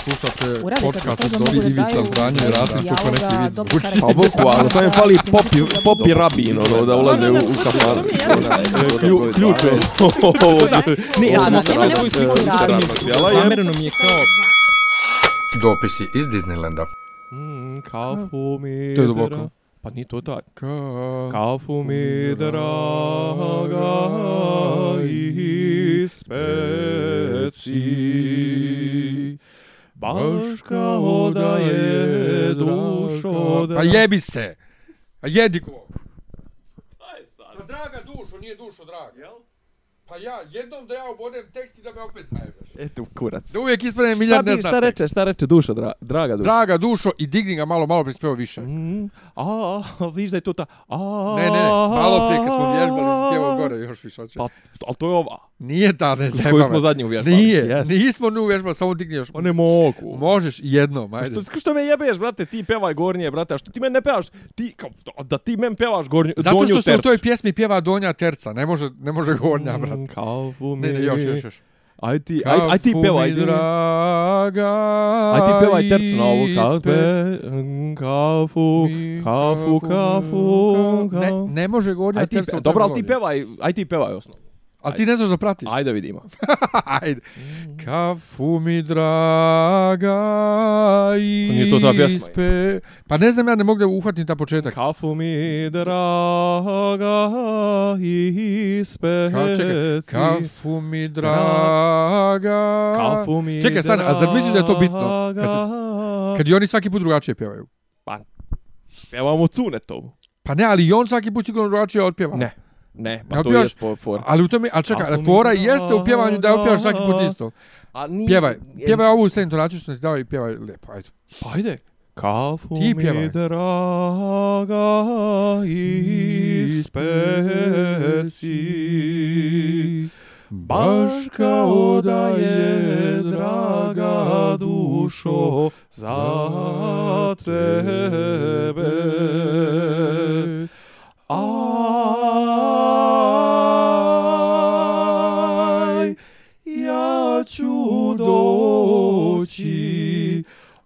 Slušate Urade, kad podcast od da Ivica daju Zdanje i Rasim neki vic dobro zvuči. karakter. Pa bukvalno, samo je fali popi, popi rabin, ono, da ulaze u, u. Klju- Ključ je. Ne, ja sam Da, da, svoju sliku je. Zamereno mi je kao... Dopisi iz Disneylanda. Mm, Kafu mi To je duboko. Pa nije to taj. Ka... Kafu mi draga i speci Baš kao da je dušo Pa jebi se! A jedi go! Pa draga dušo, nije dušo draga. Jel? Pa ja, jednom da ja obodem tekst i da me opet zajebeš. Eto, kurac. Da uvijek ispadne Šta, milijard ne zna šta tekst. reče, šta reče duša, dra, draga duša? Draga dušo i digni ga malo, malo prispeo više. Mm, a, viš da je to ta... A, Ne, ne, ne, malo prije kad smo vježbali, tjevo gore još više hoće. Pa, ali to je ova. Nije ta, ne Koju smo zadnji uvježbali. Nije, Yes. nismo nu uvježbali, samo digni još. Pa ne mogu. Možeš jednom, ajde. Što, što me jebeš, brate, ti pevaj gornje, brate, a što ti meni ne pevaš, ti, kao, da ti meni pevaš gornju, Zato donju što se u tercu. toj pjesmi pjeva donja terca, ne može, ne može gornja, Mm, brate. Kafu mi... Ne, ne, još, još, još. Aj ti, aj, aj ti pevaj, ti, draga aj ti pevaj tercu na ovu, ispe- kafe, kafu, mi kafu, kafu, Ne, kafu. ne može gornja terca. dobro, ali ti pevaj, aj ti pevaj osnovu. Ali ti ne znaš da pratiš. Ajde vidimo. Ajde. Kafu mi draga nije to ta pjesma. ispe... Pa ne znam, ja ne mogu da uhvatim ta početak. Kafu mi draga ispeci. Ka, čekaj, kafu mi draga... Kafu mi Čekaj, stani, a zar misliš da je to bitno? Kad, se, draga. kad i oni svaki put drugačije pjevaju. Pjevamo Cunetovu. Pa ne, ali i on svaki put sigurno drugačije otpjeva. Ne. Ne, pa Ne to je for, for. Ali u tome, a čekaj, mi fora jeste u pjevanju da opjevaš svaki put isto. A nije, Pjevaj, pjevaj ovu sve intonaciju što ti dao i pjevaj lijepo, ajde. Pa ajde. Kafu Ti pjevaj. mi draga ispeci Baš kao da je draga dušo za tebe Aj,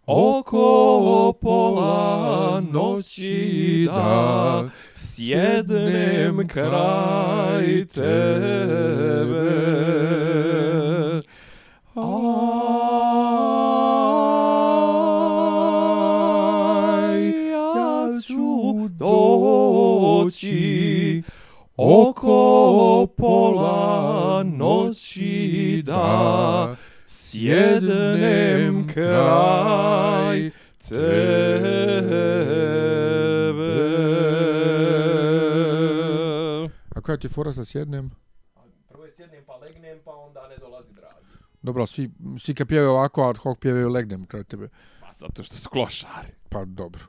oko pola noći da sjednem kraj tebe. Aj, ja ću doći oko pola noći da sjednem kraj tebe. A koja ti je fora sa sjednem? Prvo sjednem pa legnem pa onda ne dolazi dragi. Dobro, svi, svi kad pjevaju ovako, ad hoc pjevaju legnem kraj tebe. Pa zato što su klošari. Pa dobro.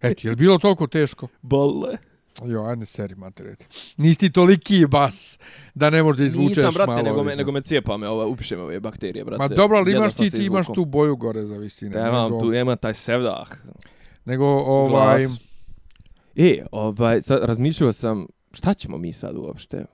Eti, je li bilo toliko teško? Bole. Jo, ajde seri materijet. Nisi ti toliki bas da ne možeš da izvučeš Nisam, brate, malo. nego me, nego me cijepa me, ova, upiše me ove bakterije, brate. Ma dobro, ali imaš ti, ti imaš tu boju gore za visine. Da, imam nego, tu, nema taj sevdah. Nego, ovaj... Glas. E, ovaj, sad razmišljao sam, šta ćemo mi sad uopšte?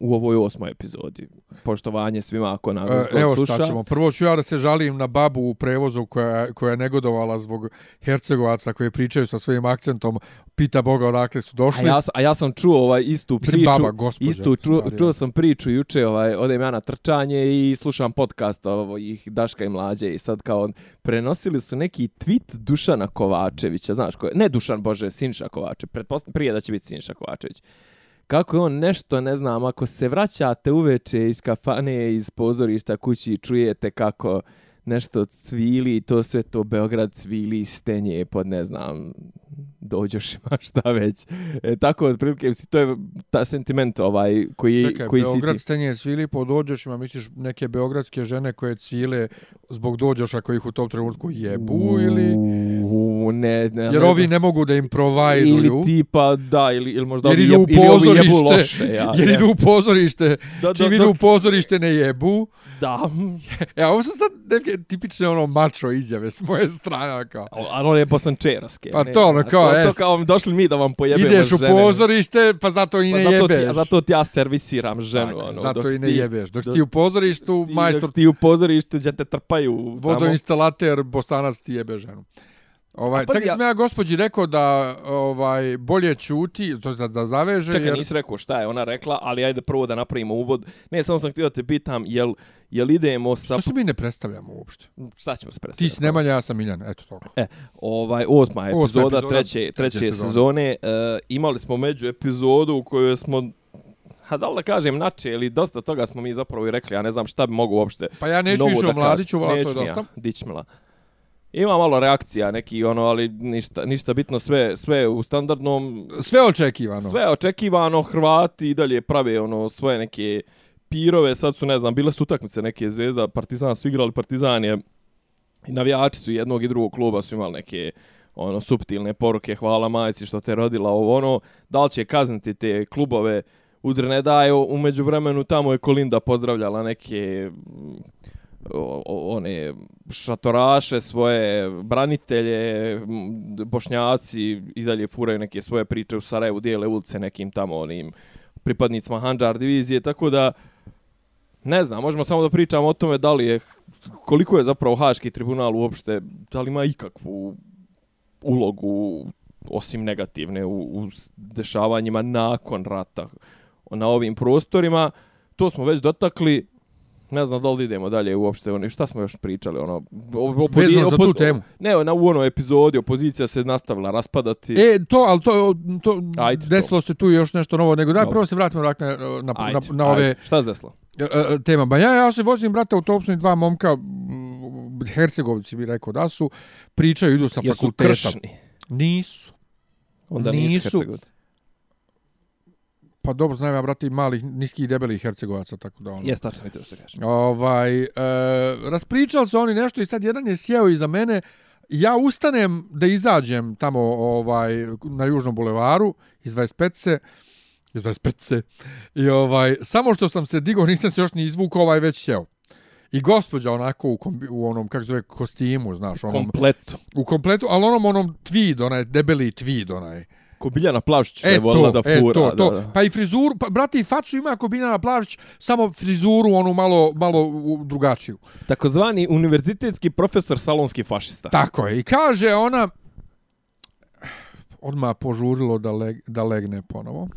U ovoj osmoj epizodi. Poštovanje svima ako nas E, evo sluša. šta ćemo. Prvo ću ja da se žalim na babu u prevozu koja, koja je negodovala zbog Hercegovaca koji pričaju sa svojim akcentom. Pita Boga odakle su A došli. ja, sam- a ja sam čuo ovaj istu Mislim, priču. baba, gospođa, istu čuo, čuo sam priču juče, ovaj odem ja na trčanje i slušam podcast ovih Daška i Mlađe i sad kao prenosili su neki tweet Dušana Kovačevića, znaš ko je? Ne Dušan, bože, Sinša Kovačević. Prije da će biti Sinša Kovačević. Kako je on nešto, ne znam, ako se vraćate uveče iz kafane, iz pozorišta kući i čujete kako nešto cvili i to sve to Beograd cvili stenje pod ne znam dođošima šta već. E, tako otprilike mislim, to je ta sentiment ovaj koji Čekaj, koji Beograd si ti. stenje svili po dođošima, misliš neke beogradske žene koje cile zbog dođoša kojih u tom trenutku jebu ili... U, ne... ne Jer ne ovi ne mogu da im Ili provajduju. tipa, da, ili, ili možda Jer ovi u jeb- ili ovi jebu loše. Ja, jer idu u pozorište, Da, da, čim da. idu u pozorište ne jebu. Da, E, a ovo su sad neke tipične ono mačo izjave s moje strane, kao. ali on je bosančeraske. Pa ne, to ono, kao, to, to kao došli mi da vam pojebemo Ideš u žene. pozorište, pa zato i Pa ne zato, ti, jebeš. a zato ti ja servisiram ženu. Tako, ono, zato i ne ti- jebeš. Dok dok- ti u pozorištu, ti- majstor Dok ti u pozorištu, gdje te trpaju. vodoinstalater bosanac ti jebe ženu. Ovaj, A pazi, tako ja- sam ja gospođi rekao da ovaj bolje čuti, to da, da zaveže, Čekaj, jer nisi rekao šta je ona rekla, ali ajde prvo da napravimo uvod. Ne, samo sam htio da te pitam, jel, jel idemo sa... što se mi ne predstavljamo uopšte? Šta ćemo se predstaviti? Ti si Nemanja, ja sam Miljan, eto toliko. E, ovaj, osma Osma epizoda, epizoda treće, treće treće sezone. sezone. E, imali smo među epizodu u kojoj smo Ha, da li da kažem nače, ili dosta toga smo mi zapravo i rekli, ja ne znam šta bi mogu uopšte Pa ja neću više da o Mladiću, vala to je Neću dosta. Ja, dičmila. Ima malo reakcija neki, ono, ali ništa, ništa bitno, sve, sve u standardnom, Sve očekivano. sve očekivano, Hrvati i dalje prave ono svoje neke pirove, sad su, ne znam, bile su utakmice neke zvezda, Partizan su igrali, Partizan je, i navijači su jednog i drugog kluba su imali neke ono suptilne poruke, hvala majici što te rodila ovo ono, da li će kazniti te klubove, udre ne daju, umeđu vremenu tamo je Kolinda pozdravljala neke one šatoraše, svoje branitelje, bošnjaci i dalje furaju neke svoje priče u Sarajevu, dijele ulice nekim tamo onim pripadnicima Hanđar divizije, tako da ne znam, možemo samo da pričamo o tome da li je, koliko je zapravo Haški tribunal uopšte, da li ima ikakvu ulogu osim negativne u, u dešavanjima nakon rata na ovim prostorima. To smo već dotakli. Ne znam da li idemo dalje uopšte. Ono, šta smo još pričali? Ono, Vezano za tu temu. Ne, na, u onoj epizodi opozicija se nastavila raspadati. E, to, ali to, to Ajde, to. desilo se tu još nešto novo, nego daj Dobro. prvo se vratimo vrat na, na, na, ajde, na, ove ajde. Šta se desilo? e, e, tema. Ba ja, ja se vozim, brate, autobusom i dva momka, m, Hercegovci bi rekao da su, pričaju, idu sa Jesu fakulteta. kršni? Nisu. Onda nisu, Nisu. Pa dobro, znam ja, brate, i malih, niskih i debelih Hercegovaca, tako da ono. Jes, tačno to što kažeš. Ovaj, e, raspričali se oni nešto i sad jedan je sjeo iza mene ja ustanem da izađem tamo ovaj na Južnom bulevaru iz 25 iz 25 i ovaj samo što sam se digao nisam se još ni izvukao ovaj već sjeo I gospođa onako u, kombi, u onom, kako zove, kostimu, znaš, onom, Kompletu. u kompletu, ali onom, onom tweed, onaj debeli tweed, onaj. Ko Biljana Plavšić što E je volila da e fura. to, to. Da, da. Pa i frizuru, pa, brate, i facu ima ako Biljana Plavšić, samo frizuru, onu malo, malo drugačiju. Takozvani univerzitetski profesor salonski fašista. Tako je. I kaže ona, odmah požurilo da, leg, da legne ponovo.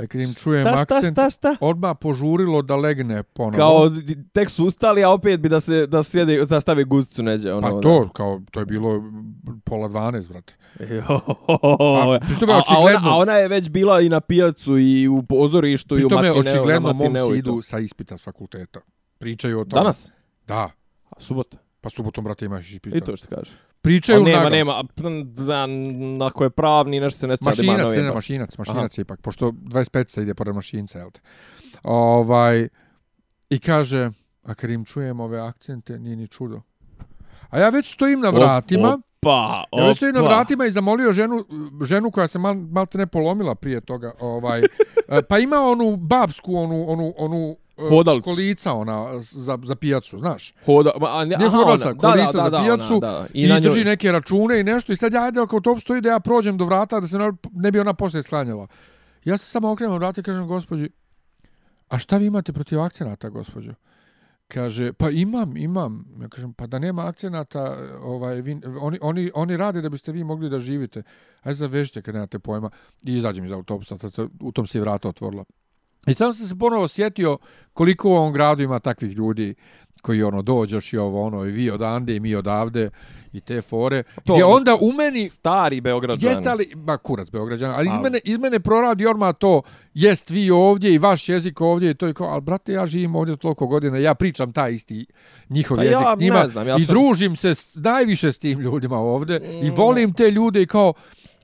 A i kad im čujem Šta, šta, akcent, šta, šta? odmah požurilo da legne ponovo. Kao tek su ustali, a opet bi da se da sjede da stave guzicu neđe ono. Pa to, kao, to je bilo pola 12, brate. A, pri tome a, a, ona, a ona je već bila i na pijacu i u pozorištu i u tome, matineu, očigledno, momci idu sa ispita s fakulteta. Pričaju o tome. Danas? Da. A, subota. Pa subotom, brate, imaš ispita. I to što kaže. Pričaju A nema, naglas. nema, da, ako je pravni, nešto se ne sjeća Mašinac, ne, ne, mašinac, mašinac je ipak, pošto 25 se ide pored mašinca, jel te? Ovaj, I kaže, a kad im čujem ove akcente, nije ni čudo. A ja već stojim na vratima, Opa, opa. ja već stojim na vratima i zamolio ženu, ženu koja se mal, mal te ne polomila prije toga, ovaj, pa ima onu babsku, onu, onu, onu Hodalicu. kolica ona za, za pijacu, znaš. Hoda, a, ne, aha, hodalca, ona, da, kolica da, za da, pijacu ona, da. I, na I drži neke račune i nešto i sad ja ajde ako to stoji da ja prođem do vrata da se ne, ne bi ona poslije sklanjala. Ja se samo okrenem od vrata i kažem gospođi, a šta vi imate protiv akcenata, gospođo? Kaže, pa imam, imam. Ja kažem, pa da nema akcenata, ovaj, vi, oni, oni, oni rade da biste vi mogli da živite. Ajde zavežite kad nemate pojma. I izađem iz autobusa, tad se, u tom se i vrata otvorila. I sam sam se ponovo sjetio koliko u ovom gradu ima takvih ljudi koji ono dođeš i ovo ono i vi odande i mi odavde i te fore. To, gdje ono, onda u meni Stari Beograđani. Jeste ali, ba kurac Beograđana, ali iz mene, iz mene proradi orma to, jest vi ovdje i vaš jezik ovdje i to je kao, ali brate, ja živim ovdje toliko godina, ja pričam taj isti njihov Pa jezik ja s njima znam, ja i sam- družim se s, najviše s tim ljudima ovdje i Mm. volim te ljude i kao,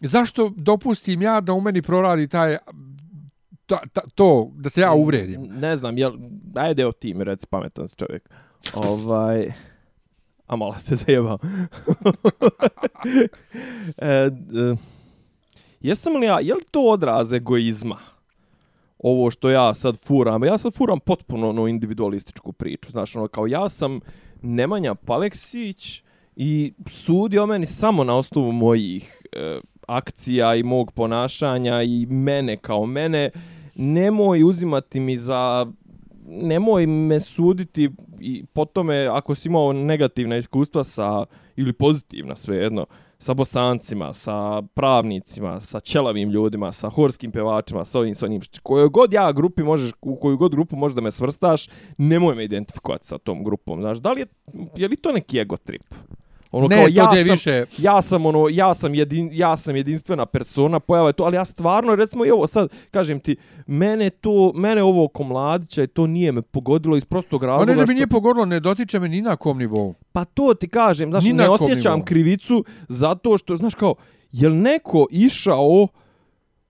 zašto dopustim ja da u meni proradi taj, ta, ta, to, da se ja uvredim. Ne znam, jel, ajde o tim, reci pametan si čovjek. ovaj, A malo se zajebao. e, jesam li ja, je li to odraz egoizma? Ovo što ja sad furam, ja sad furam potpuno ono individualističku priču. Znaš, ono, kao ja sam Nemanja Paleksić i sudi o meni samo na osnovu mojih e, akcija i mog ponašanja i mene kao mene. Nemoj uzimati mi za nemoj me suditi i po tome ako si imao negativna iskustva sa ili pozitivna svejedno sa bosancima, sa pravnicima, sa ćelavim ljudima, sa horskim pevačima, sa ovim, sa onim, koju god ja grupi možeš, u koju god grupu možeš da me svrstaš, nemoj me identifikovati sa tom grupom, znaš, da li je, je li to neki ego trip? Ono Ne, kao, ja sam, više- ja sam ono ja sam jedin, ja sam jedinstvena persona pojava je to ali ja stvarno recimo i ovo sad kažem ti mene to mene ovo oko mladića i to nije me pogodilo iz prostog razloga ne da mi nije pogodilo, ne dotiče me ni na kom nivou. Pa to ti kažem, znaš, ne osjećam nivou. krivicu zato što, znaš kao, jel neko išao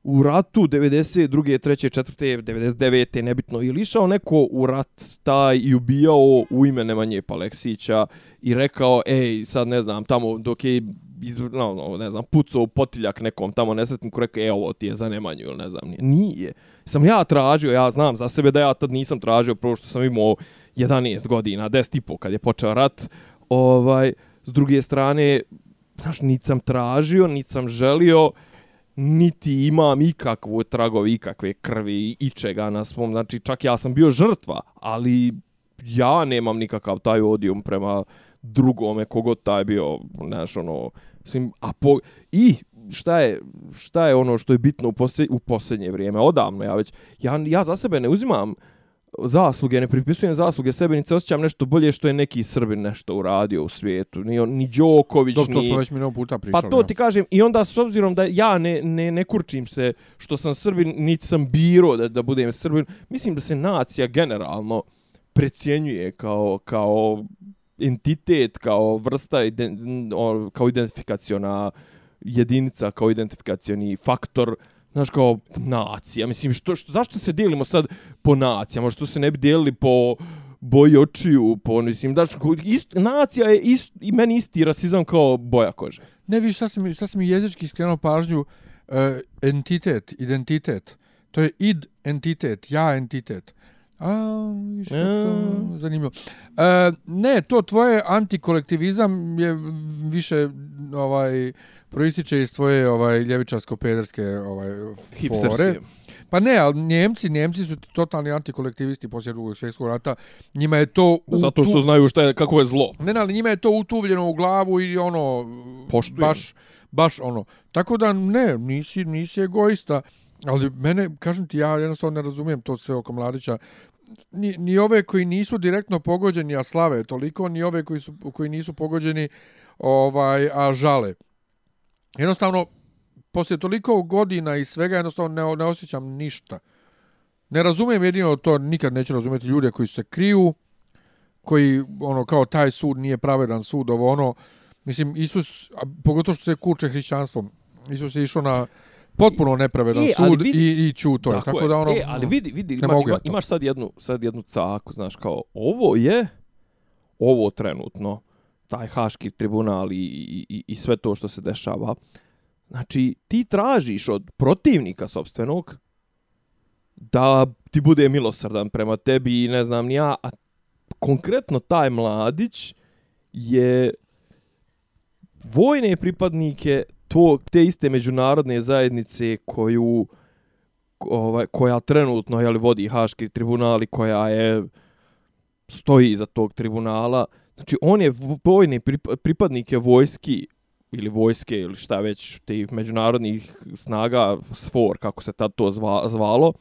u ratu 92. 3. 4. 99. nebitno, ili išao neko u rat taj i ubijao u ime Nemanje Paleksića i rekao, ej, sad ne znam, tamo dok je iz, no, no, ne znam, pucao u potiljak nekom tamo nesretniku, rekao, e, ovo ti je za Nemanju, ili ne znam, nije. nije. Sam ja tražio, ja znam za sebe da ja tad nisam tražio, prvo što sam imao 11 godina, 10 i po kad je počeo rat, ovaj, s druge strane, znaš, nisam sam tražio, niti sam želio, niti imam ikakvu tragovi, ikakve krvi i čega na svom, znači čak ja sam bio žrtva, ali ja nemam nikakav taj odijum prema drugome, kogod taj bio, znaš, ono, mislim, a po, i šta je, šta je ono što je bitno u, poslje, u posljednje vrijeme, odavno ja već, ja, ja za sebe ne uzimam zasluge, ne pripisujem zasluge sebe, niti se osjećam nešto bolje što je neki Srbin nešto uradio u svijetu, ni, on, ni Đoković, Dok to ni... smo već milion puta Pa pričali. to ja. ti kažem, i onda s obzirom da ja ne, ne, ne kurčim se što sam Srbin, niti sam biro da, da budem Srbin, mislim da se nacija generalno precijenjuje kao, kao entitet, kao vrsta, kao identifikaciona jedinica, kao identifikacioni faktor, znaš, kao nacija. Mislim, što, što, zašto se dijelimo sad po nacijama? Što se ne bi dijelili po boji očiju, po, mislim, ko- ist, nacija je ist, i meni isti rasizam kao boja kože. Ne, sad si mi jezički skrenuo pažnju uh, entitet, identitet. To je id entitet, ja entitet. A, kako to zanimljivo. Uh, ne, to tvoje antikolektivizam je više ovaj proističe iz tvoje ovaj ljevičarsko-pederske ovaj fore. Hipsterski. Pa ne, ali Njemci, Njemci su totalni antikolektivisti poslije drugog svjetskog rata. Njima je to u Zato što znaju šta je, kako je zlo. Ne, ne, ali njima je to utuvljeno u glavu i ono... Poštujem. Baš, baš ono. Tako da ne, nisi, nisi egoista. Ali mene, kažem ti, ja jednostavno ne razumijem to sve oko mladića. Ni, ni ove koji nisu direktno pogođeni, a slave toliko, ni ove koji, su, koji nisu pogođeni, ovaj, a žale. Jednostavno, poslije toliko godina i svega, jednostavno ne, ne osjećam ništa. Ne razumijem jedino to, nikad neću razumjeti ljude koji se kriju, koji, ono, kao taj sud nije pravedan sud, ovo ono, mislim, Isus, a pogotovo što se kurče hrišćanstvom, Isus je išao na potpuno nepravedan E, sud vidi- i, i čuto je. Tako, da ono... E, ali vidi, vidi, ne ima, ja ima, to. imaš sad jednu, sad jednu caku, znaš, kao, ovo je, ovo trenutno, taj haški tribunal i, i, i- i sve to što se dešava, znači, ti tražiš od protivnika sobstvenog da ti bude milosrdan prema tebi i ne znam ni ja, a konkretno taj mladić je vojne pripadnike to, te iste međunarodne zajednice koju ovaj, koja trenutno je vodi Haški tribunal i koja je stoji iza tog tribunala. Znači, on je vojni pripadnik je vojski ili vojske ili šta već tih međunarodnih snaga SFOR, kako se tad to zva, zvalo,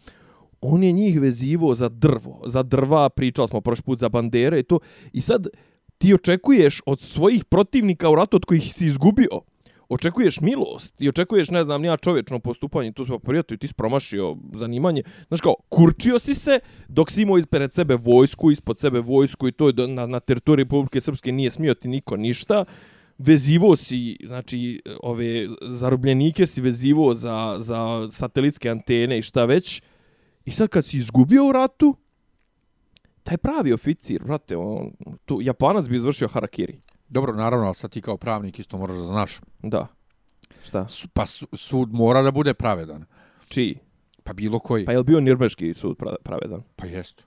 on je njih vezivo za drvo, za drva, pričali smo prošli put za bandere i to. I sad ti očekuješ od svojih protivnika u ratu od kojih si izgubio, očekuješ milost i očekuješ, ne znam, nija čovječno postupanje, tu smo pa prijatelji, ti si promašio zanimanje. Znaš kao, kurčio si se dok si imao ispred sebe vojsku, ispod sebe vojsku i to je na, na teritoriji Republike Srpske nije smio ti niko ništa. Vezivo si, znači, ove zarobljenike si vezivo za, za satelitske antene i šta već. I sad kad si izgubio u ratu, taj pravi oficir, brate, on, tu, Japanac bi izvršio harakiri. Dobro, naravno, ali sad ti kao pravnik isto moraš da znaš. Da. Šta? Su- Pa su- sud mora da bude pravedan. Čiji? Pa bilo koji. Pa je li bio Nirbeški sud pra- pravedan? Pa jest.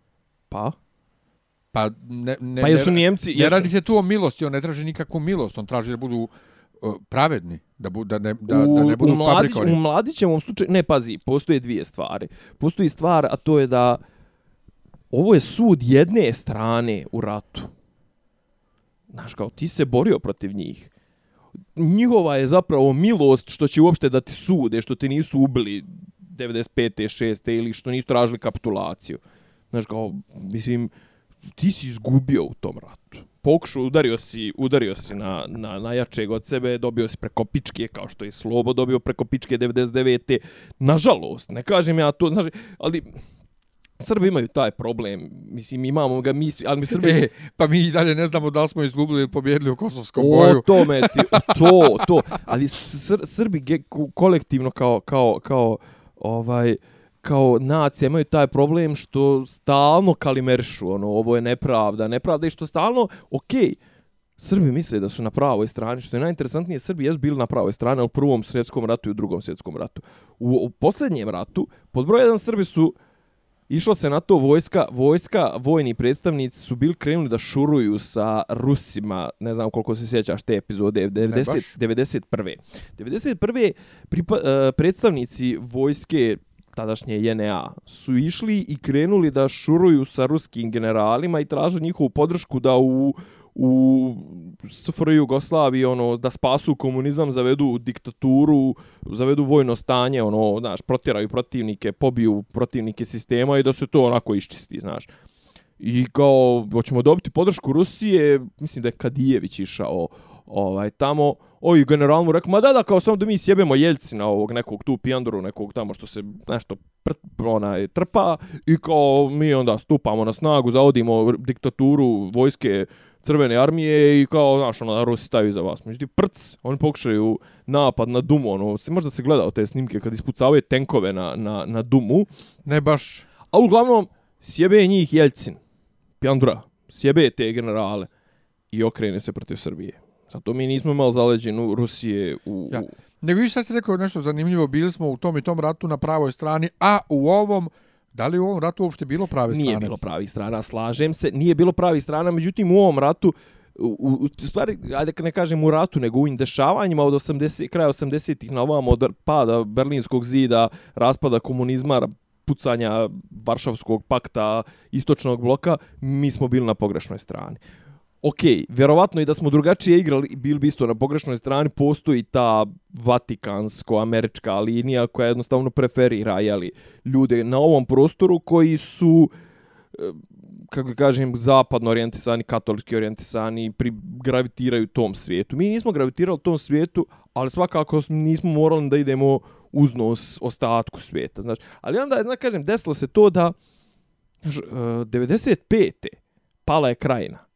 Pa? Pa ne, ne, Pa jesu Njemci... ne Jesu... radi se tu o milosti, on ne traži nikakvu milost, on traži da budu uh, pravedni, da, bu, da, ne, da, u, da ne budu u, mladić, fabrikovani. u Mladićevom slučaju, ne pazi, postoje dvije stvari. Postoji stvar, a to je da ovo je sud jedne strane u ratu. Znaš, kao, ti se borio protiv njih. Njihova je zapravo milost što će uopšte da ti sude, što te nisu ubili 95. 6. ili što nisu tražili kapitulaciju. Znaš, kao, mislim, ti si izgubio u tom ratu. Pokušao, udario si, udario si na, na, na jačeg od sebe, dobio si preko pičke, kao što je Slobo dobio preko pičke 99. Nažalost, ne kažem ja to, znaš, ali Srbi imaju taj problem. Mislim, imamo ga mi, ali mi Srbi... E, pa mi i dalje ne znamo da li smo izgubili ili pobjedili u Kosovskom O boju. tome ti, to, to. Ali sr, Srbi ge, ko- kolektivno kao, kao, kao, ovaj, kao nacija imaju taj problem što stalno kalimerišu, ono, ovo je nepravda, nepravda i što stalno, okej, Srbi misle da su na pravoj strani, što je najinteresantnije, Srbi jesu bili na pravoj strani u prvom svjetskom ratu i u drugom svjetskom ratu. U, u posljednjem ratu, pod broj jedan Srbi su Išlo se na to vojska, vojska, vojni predstavnici su bili krenuli da šuruju sa Rusima, ne znam koliko se sjećaš te epizode, 90, baš. 91. 91. Pripa, uh, predstavnici vojske tadašnje JNA su išli i krenuli da šuruju sa ruskim generalima i traže njihovu podršku da u u SFRJ Jugoslaviji ono da spasu komunizam, zavedu diktaturu, zavedu vojno stanje, ono, znaš, protjeraju protivnike, pobiju protivnike sistema i da se to onako iščisti, znaš. I kao, hoćemo dobiti podršku Rusije, mislim da je Kadijević išao ovaj, tamo, oj, general mu rekao, ma da, da, kao samo da mi sjebemo Jeljcina ovog nekog tu pijandoru, nekog tamo što se nešto prt, ona, trpa i kao mi onda stupamo na snagu, zavodimo diktaturu vojske crvene armije i kao, znaš, ono, Rusi staju za vas. Međutim, prc, oni pokušaju napad na Dumu, ono, se možda se gledao te snimke kad ispucavaju tenkove na, na, na Dumu, Ne baš. a uglavnom, sjebe njih Jeljcin, Pjandura, sjebe te generale i okrene se protiv Srbije. Zato mi nismo imali zaleđenu Rusije u... Ja. Nego više sad si rekao nešto zanimljivo, bili smo u tom i tom ratu na pravoj strani, a u ovom, da li u ovom ratu uopšte bilo prave strane? Nije bilo pravih strana, slažem se, nije bilo pravih strana, međutim u ovom ratu, u, u, stvari, ajde ne kažem u ratu, nego u dešavanjima od 80, kraja 80-ih na ovamo, od pada Berlinskog zida, raspada komunizma, pucanja Varšavskog pakta, istočnog bloka, mi smo bili na pogrešnoj strani. Ok, vjerovatno i da smo drugačije igrali, bili bi isto na pogrešnoj strani, postoji ta vatikansko-američka linija koja jednostavno preferira jeli, ljude na ovom prostoru koji su e, kako kažem, zapadno orijentisani, katolički orijentisani, pri, gravitiraju tom svijetu. Mi nismo gravitirali tom svijetu, ali svakako nismo morali da idemo uz nos ostatku svijeta. Znaš. Ali onda, znaš, kažem, desilo se to da znaš, 95. E, pala je krajina.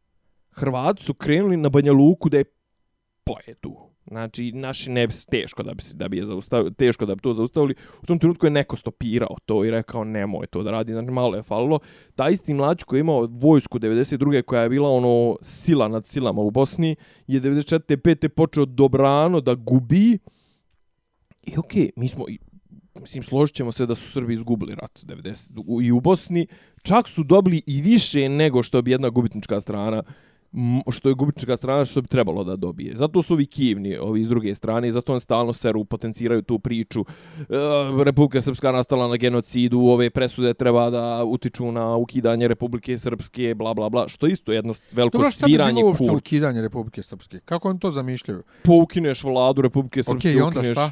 Hrvati su krenuli na Banja Luku da je pojedu. Znači, naši ne bi teško da bi, se- da bi je zaustavili, teško da bi to zaustavili. U tom trenutku je neko stopirao to i rekao nemoj to da radi, znači malo je falilo. Ta isti mlađ koji je imao vojsku 92. koja je bila ono sila nad silama u Bosni, je 94. 5. počeo dobrano da gubi. I okej, mi smo, mislim, složit ćemo se da su Srbi izgubili rat 90. i u Bosni. Čak su dobili i više nego što bi jedna gubitnička strana što je gubitnička strana što bi trebalo da dobije. Zato su ovi kivni, ovi iz druge strane, i zato on stalno seru, potenciraju tu priču. E, Republika Srpska nastala na genocidu, ove presude treba da utiču na ukidanje Republike Srpske, bla, bla, bla, što isto je jedno veliko Dobro, šta bi sviranje bilo uopšte kurcu. ukidanje Republike Srpske? Kako oni to zamišljaju? Poukineš vladu Republike Srpske, i onda ukineš... šta?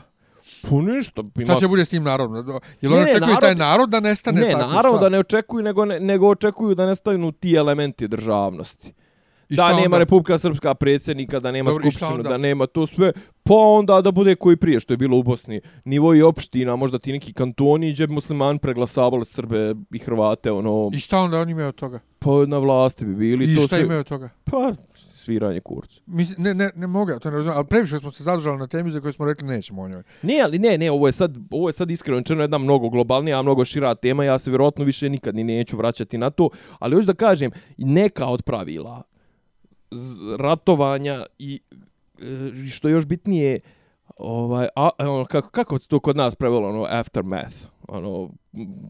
Pa ništa. Ima... Šta će bude s tim narodom? Jel oni očekuju narod- taj narod da nestane? Ne, naravno šta? da ne očekuju, nego, ne, nego očekuju da nestanu ti elementi državnosti. I da nema onda? Republika Srpska predsjednika, da nema Dobro, skupštinu, da nema to sve, pa onda da bude koji prije što je bilo u Bosni. Nivo i opština, možda ti neki kantoni gdje bi muslimani preglasavali Srbe i Hrvate, ono, I šta onda oni imaju od toga? pa na vlasti bi bili. I to šta sve- imaju od toga? Pa, sviranje kurcu. Mislim, ne, ne, ne mogu, to ne razumijem, ali previše smo se zadržali na temi za koju smo rekli nećemo o njoj. Ne, ali ne, ne, ovo je sad, ovo je sad iskreno rečeno jedna mnogo globalnija, mnogo šira tema, ja se vjerojatno više nikad ni neću vraćati na to, ali hoću da kažem, neka od pravila ratovanja i e, što je još bitnije ovaj a, ono, kako kako se to kod nas prevelo ono aftermath ono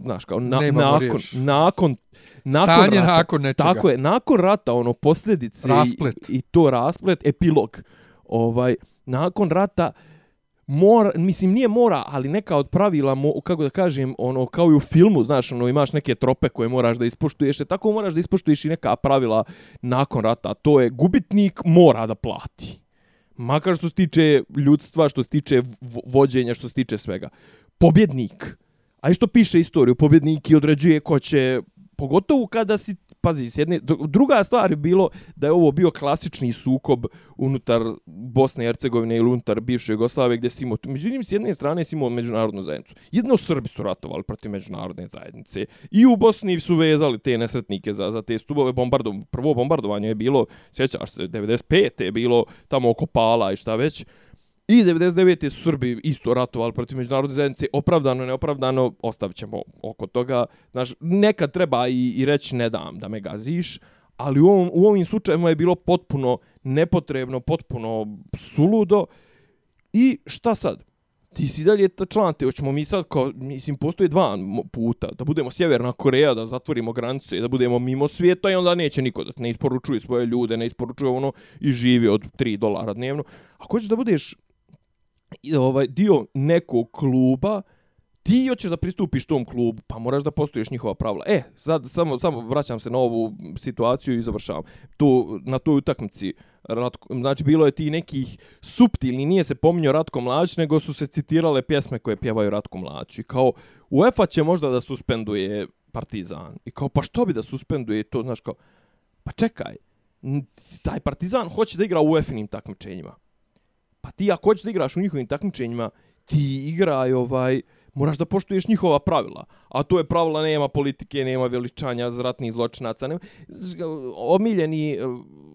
znaš kao na, Nemamo nakon riječ. nakon nakon Stanje rata, nakon nečega. tako je nakon rata ono posljedice i- Rasplet. i, to rasplet epilog ovaj nakon rata mora, mislim nije mora, ali neka od pravila, mo, kako da kažem, ono kao i u filmu, znaš, ono imaš neke trope koje moraš da ispoštuješ, e tako moraš da ispoštuješ i neka pravila nakon rata. a To je gubitnik mora da plati. Makar što se tiče ljudstva, što se tiče vođenja, što se tiče svega. Pobjednik. A i što piše istoriju, pobjednik i određuje ko će, pogotovo kada si, pazi, s jedne, druga stvar je bilo da je ovo bio klasični sukob unutar Bosne i Hercegovine ili unutar bivše Jugoslavije gdje si imao, međutim s jedne strane si imao međunarodnu zajednicu. Jedno Srbi su ratovali protiv međunarodne zajednice i u Bosni su vezali te nesretnike za, za te stubove bombardov, prvo bombardovanje je bilo, sjećaš se, 95. je bilo tamo oko Pala i šta već, I 99. su Srbi isto ratovali protiv međunarodne zajednice, opravdano, neopravdano, ostavit ćemo oko toga. Znaš, nekad treba i, i reći ne dam da me gaziš, ali u, ovom, u ovim slučajima je bilo potpuno nepotrebno, potpuno suludo. I šta sad? Ti si dalje ta član te, hoćemo mi sad kao, mislim, postoje dva puta, da budemo Sjeverna Koreja, da zatvorimo granice i da budemo mimo svijeta i onda neće niko da ne isporučuje svoje ljude, ne isporučuje ono i živi od 3 dolara dnevno. Ako hoćeš da budeš ovaj dio nekog kluba, ti hoćeš da pristupiš tom klubu, pa moraš da postoješ njihova pravila. E, sad samo samo vraćam se na ovu situaciju i završavam. Tu na toj utakmici Ratko, znači bilo je ti nekih suptilni, nije se pominjao Ratko Mladić, nego su se citirale pjesme koje pjevaju Ratko Mladić. I kao UEFA će možda da suspenduje Partizan. I kao pa što bi da suspenduje to, znaš kao pa čekaj. Taj Partizan hoće da igra u UEFA-nim takmičenjima. Pa ti ako hoćeš da igraš u njihovim takmičenjima, ti igraj ovaj, moraš da poštuješ njihova pravila. A to je pravila nema politike, nema veličanja ratnih zločinaca. Nema, omiljeni eh,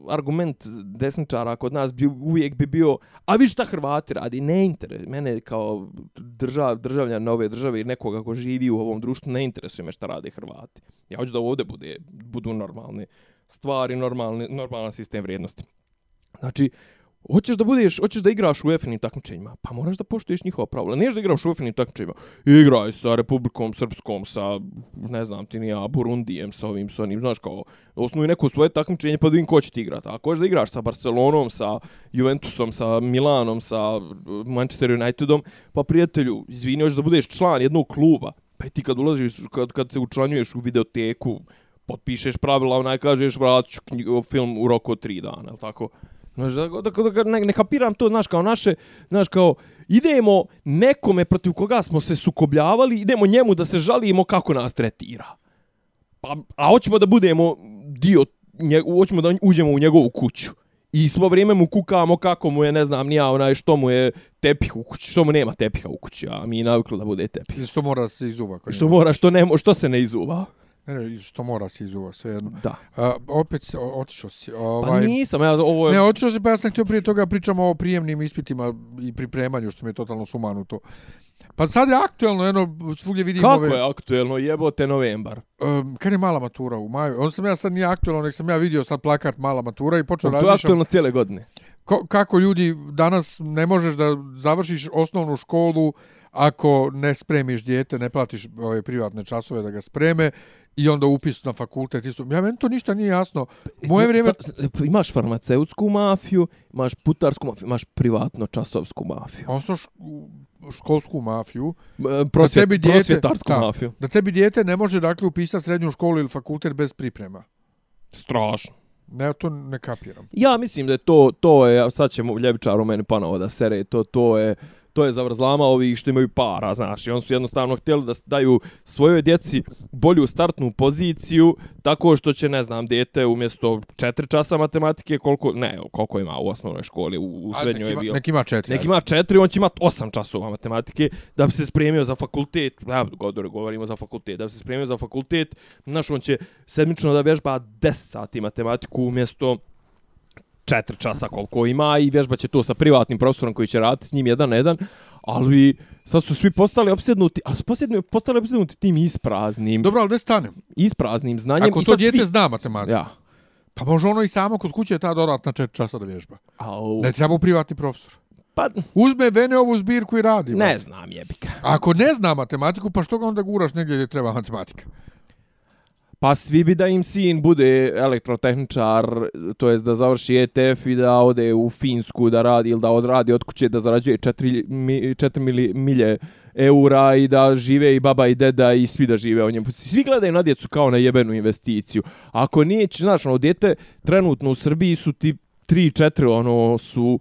argument desničara kod nas bi uvijek bi bio, a vi šta Hrvati radi? Ne interes. Mene kao držav, državljan nove države i nekoga ko živi u ovom društvu ne interesuje me šta rade Hrvati. Ja hoću da ovdje bude, budu normalne stvari, normalni, normalan sistem vrijednosti. Znači, Hoćeš da budeš, hoćeš da igraš u UEFA-nim takmičenjima, pa moraš da poštuješ njihova pravila. Neš da igraš u UEFA-nim takmičenjima. Igraj sa Republikom Srpskom, sa, ne znam ti ni ja, Burundijem, sa ovim, sa onim, znaš kao, osnuj neko svoje takmičenje pa da vidim ko će ti igrati. Ako hoćeš da igraš sa Barcelonom, sa Juventusom, sa Milanom, sa uh, Manchester Unitedom, pa prijatelju, izvini, hoćeš da budeš član jednog kluba, pa i ti kad ulaziš, kad, kad se učlanjuješ u videoteku, potpišeš pravila, onaj kažeš vratit ću knjigo, film u roku od tri dana, tako? Znaš, da, da, da, ne, ne kapiram to, znaš, kao naše, znaš, kao, idemo nekome protiv koga smo se sukobljavali, idemo njemu da se žalimo kako nas tretira. Pa, a hoćemo da budemo dio, nje, hoćemo da uđemo u njegovu kuću. I svo vrijeme mu kukamo kako mu je, ne znam, nija onaj što mu je tepih u kući, što mu nema tepiha u kući, a mi navikli da bude tepih. Što mora se izuva. Što mora, što ne, mo- što se ne izuva. Ne, ne, što mora se izuva, sve jedno. Da. A, opet se, otišao si. Pa Ovaj, nisam, ja, ovo je... Ne, otišao si, pa ja sam htio prije toga pričamo o prijemnim ispitima i pripremanju, što mi je totalno sumanuto. Pa sad je aktuelno, jedno, svugdje vidim Kako ove... je aktuelno, jebote novembar. Um, kad je mala matura u maju? On sam ja sad nije aktuelno, nek sam ja vidio sad plakat mala matura i počeo To je aktuelno cijele godine. ko, kako ljudi danas ne možeš da završiš osnovnu školu ako ne spremiš dijete, ne platiš ove privatne časove da ga spreme i onda upis na fakultet isto. Ja meni to ništa nije jasno. Moje vrijeme Imaš farmaceutsku mafiju, imaš putarsku mafiju, imaš privatno časovsku mafiju. osnovnu školsku mafiju, Prosvjet, tebi dijete- prosvjetarsku da. mafiju. da tebi dijete ne može dakle upisati srednju školu ili fakultet bez priprema. Strašno. Ne, to ne kapiram. Ja mislim da je to, to je, sad će mu ljevičar u meni panovo da sere, to, to je, to je zavrzlama ovih što imaju para, znaš, i oni su jednostavno htjeli da daju svojoj djeci bolju startnu poziciju, tako što će, ne znam, djete umjesto 4 časa matematike, koliko, ne, koliko ima u osnovnoj školi, u, u srednjoj nek je bilo. nek ima četiri. Neki ima četiri, on će imati osam časova matematike da bi se spremio za fakultet. Ja, godore, govorimo za fakultet. Da bi se spremio za fakultet, znaš, on će sedmično da vježba 10 sati matematiku umjesto 4 časa koliko ima i vježba će to sa privatnim profesorom koji će raditi s njim jedan na jedan, ali sad su svi postali opsjednuti, ali su postali, postali opsjednuti tim ispraznim, Dobro, ali gde stanem? ispraznim znanjem. Ako i to sad dijete svi, zna matematiku, Ja. Pa može ono i samo kod kuće ta dodatna četiri časa da vježba. Au. Ne treba u privatni profesor. Pa, Uzme Vene ovu zbirku i radi. ne brate. znam, jebika. Ako ne zna matematiku, pa što ga onda guraš negdje gdje treba matematika? Pa svi bi da im sin bude elektrotehničar, to jest da završi ETF i da ode u Finsku da radi ili da odradi od kuće da zarađuje 4, 4 mili, milje eura i da žive i baba i deda i svi da žive o njemu. Svi gledaju na djecu kao na jebenu investiciju. Ako nije, znaš, ono, djete trenutno u Srbiji su ti 3-4, ono, su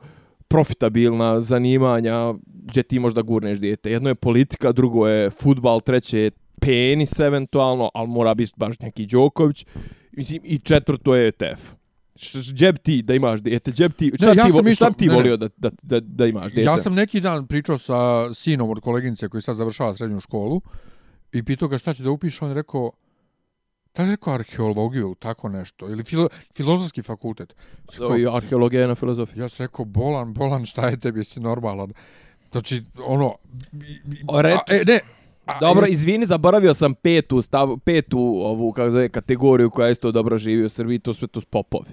profitabilna zanimanja gdje ti možda gurneš dijete. Jedno je politika, drugo je futbal, treće je penis eventualno, ali mora biti baš neki Đoković. Mislim, i četvrto je ETF. Bi ti da imaš dijete? Gdje bi ti, šta, ja ti, sam šta ti ne, ne. volio da, da, da, da imaš dijete? Ja sam neki dan pričao sa sinom od koleginice koji sad završava srednju školu i pitao ga šta će da upiše, on je rekao da je rekao arheologiju, tako nešto, ili filo, filozofski fakultet. To je arheologija na filozofiji. Ja sam rekao, bolan, bolan, šta je tebi, si normalan. Znači, ono... O, reč- a, e, ne, a, Dobro, e, izvini, zaboravio sam petu, stav, petu ovu, kako zove, kategoriju koja isto dobro živi u Srbiji, to sve to s popovi.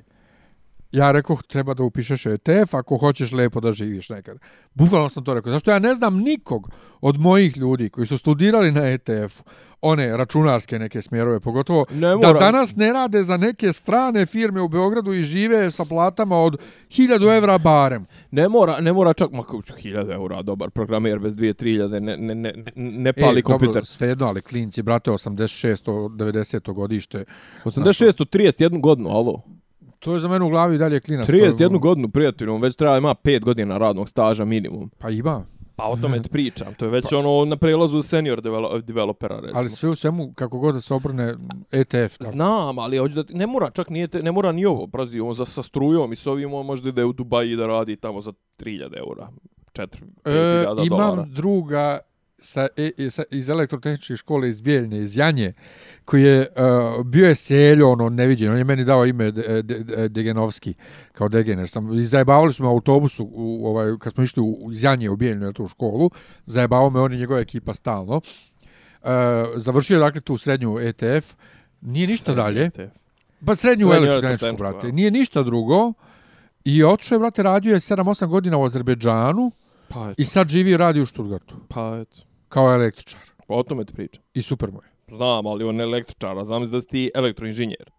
Ja rekao, treba da upišeš ETF ako hoćeš lepo da živiš nekad. Bukvalno sam to rekao. Zašto ja ne znam nikog od mojih ljudi koji su studirali na ETF-u, one računarske neke smjerove, pogotovo Ne da danas ne rade za neke strane firme u Beogradu i žive sa platama od 1000 evra barem. Ne mora, ne mora čak, ma kako ću, 1000 eura, dobar programer bez 2-3000, ne, ne, ne, ne pali e, kompjuter. Dobro, svejedno, ali klinci, brate, 86. 90. godište. 86 31 godinu, alo. To je za mene u glavi dalje klinac. To 31 je- godinu, prijatelju, on već treba ima 5 godina radnog staža minimum. Pa ima. Pa o tome ti pričam, to je već ono na prelazu senior develo developera, recimo. Ali sve u svemu, kako god da se obrne ETF. tako. Znam, ali hoću da ne mora čak nije te, ne mora ni ovo, brazi, on za sa strujom i s ovim on možda ide u Dubai da radi tamo za 3000 eura, 4 E, 5000 imam dolara. druga sa, e, sa, iz elektrotehničke škole iz Bijeljne, iz Janje, koji je, uh, bio je seljo, ono, neviđeno, on je meni dao ime de, de, de, Degenovski, kao Degener. Sam, i zajebavali smo autobusu, u, ovaj, kad smo išli u, iz Janje u Bijeljnu, na tu školu, zajebavao me on i njegova ekipa stalno. Uh, završio je, dakle, tu srednju ETF, nije ništa dalje, pa srednju Srednju elektrotehničku, brate, ja. nije ništa drugo, i otišao je, brate, radio je 7-8 godina u Azerbejdžanu, Pa eto, i sad živi i radi u Stuttgartu, pa eto. Kao električar. Pa o tome ti pričam. I super mu je. Znam, ali on je električar, a znam da si ti elektroinženjer.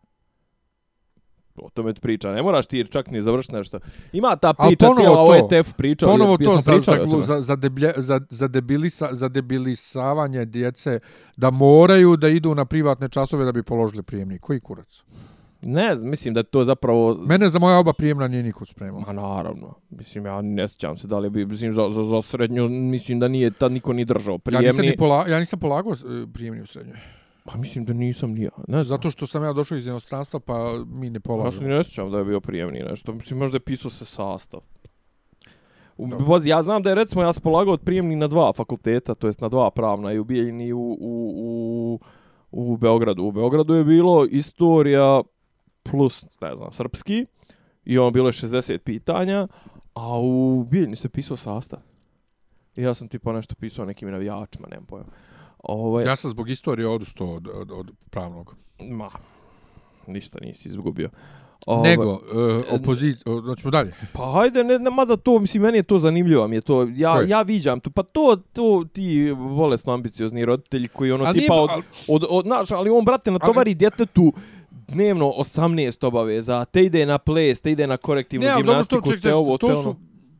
O tome ti pričam. Ne moraš ti čak ni završiti nešto. Ima ta priča cijela o to, ETF priča. Ponovo to za, pričali za, za, za, deblje, za, za, debilisa, za debilisavanje djece da moraju da idu na privatne časove da bi položili prijemnik. Koji kurac? Ne znam, mislim da to zapravo... Mene za moja oba prijemna nije niko spremao. Ma naravno. Mislim, ja ne sjećam se da li bi, mislim, za, za, za srednju, mislim da nije, tad niko ni držao Ja prijemni. nisam, ni pola, ja nisam polagao e, prijemni u srednjoj. Pa mislim da nisam ni ja. Ne znam. Zato što sam ja došao iz inostranstva pa mi ne Ja se polažemo. ne sjećam da je bio prijemni nešto. Mislim, možda je pisao se sastav. U. Vozi, ja znam da je recimo ja sam polagao prijemni na dva fakulteta, to jest na dva pravna i u Bijeljini i u, u, u, u Beogradu. U Beogradu je bilo istorija plus, ne znam, srpski i ono bilo je 60 pitanja, a u Bijeljini se pisao sastav. I ja sam tipa nešto pisao nekim navijačima, nemam pojma. Ovaj, Ja sam zbog istorije odustao od, od, od pravnog. ma, ništa nisi izgubio. Ovaj, Nego, e, opozic... o, Hoćemo dalje. Pa hajde, ne, ne, mada to, mislim, meni je to zanimljivo, mi je to, ja, Koje? ja viđam to, pa to, to ti bolesno ambiciozni roditelji koji ono Ali tipa nije- od, ali- od, od, znaš, ali on, brate, natovari djetetu dnevno 18 obaveza, te ide na ples, te ide na korektivnu Ne, ali dobro, gimnastiku, to, ček, te ovo, te to ono. su,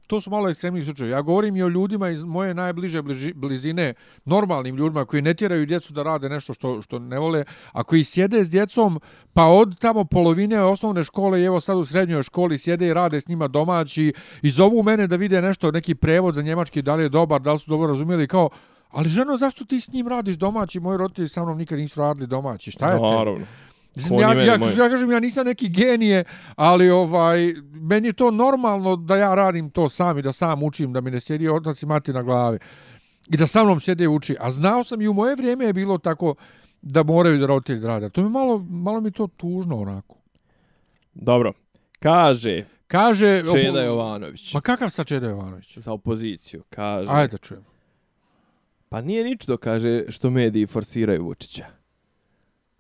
to su malo ekstremni slučajevi. Ja govorim i o ljudima iz moje najbliže bliži, blizine, normalnim ljudima koji ne tjeraju djecu da rade nešto što, što ne vole, a koji sjede s djecom, pa od tamo polovine osnovne škole i evo sad u srednjoj školi sjede i rade s njima domaći i zovu mene da vide nešto, neki prevod za njemački, da li je dobar, da li su dobro razumijeli, kao, ali ženo, zašto ti s njim radiš domaći? Moji roditelji sa mnom nikad nisu radili domaći. Šta je te? Naravno. Mislim, ja, ja, moj. ja kažem, ja nisam neki genije, ali ovaj, meni je to normalno da ja radim to sam i da sam učim, da mi ne sjedi otac i mati na glavi. I da sa mnom sjede i uči. A znao sam i u moje vrijeme je bilo tako da moraju da roditelji rade. To mi malo, malo mi to tužno onako. Dobro. Kaže Kaže... Čeda Jovanović Ma kakav sa Čeda Jovanović? za opoziciju, kaže. Ajde da čujem. Pa nije ničito, kaže, što mediji forsiraju Vučića.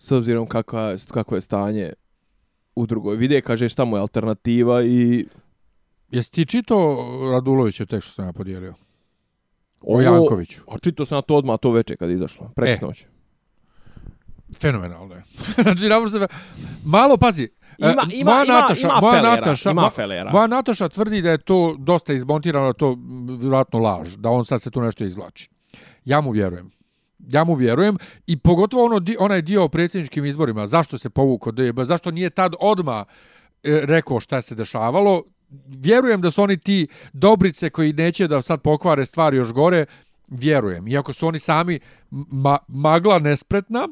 S obzirom kako, kako je stanje u drugoj. Vide, kaže šta mu je alternativa i... Jesi ti čito Radulovićev tekst što sam ja podijelio? O, Ovo- Jankoviću. A čito sam na to odmah to veče kad je izašlo. E. Preksnoć. Fenomenalno je. znači, naprosto, malo, pazi, e, Ima, ima, moja ima, Nataša, ima moja felera, Nataša, ima felera. Moja Nataša tvrdi da je to dosta izmontirano, da to vjerojatno laž, da on sad se tu nešto izvlači. Ja mu vjerujem. Ja mu vjerujem i pogotovo ono, di- onaj dio o predsjedničkim izborima, zašto se povukao DJB, zašto nije tad odma e, rekao šta se dešavalo, vjerujem da su oni ti dobrice koji neće da sad pokvare stvari još gore, vjerujem. Iako su oni sami ma magla nespretna,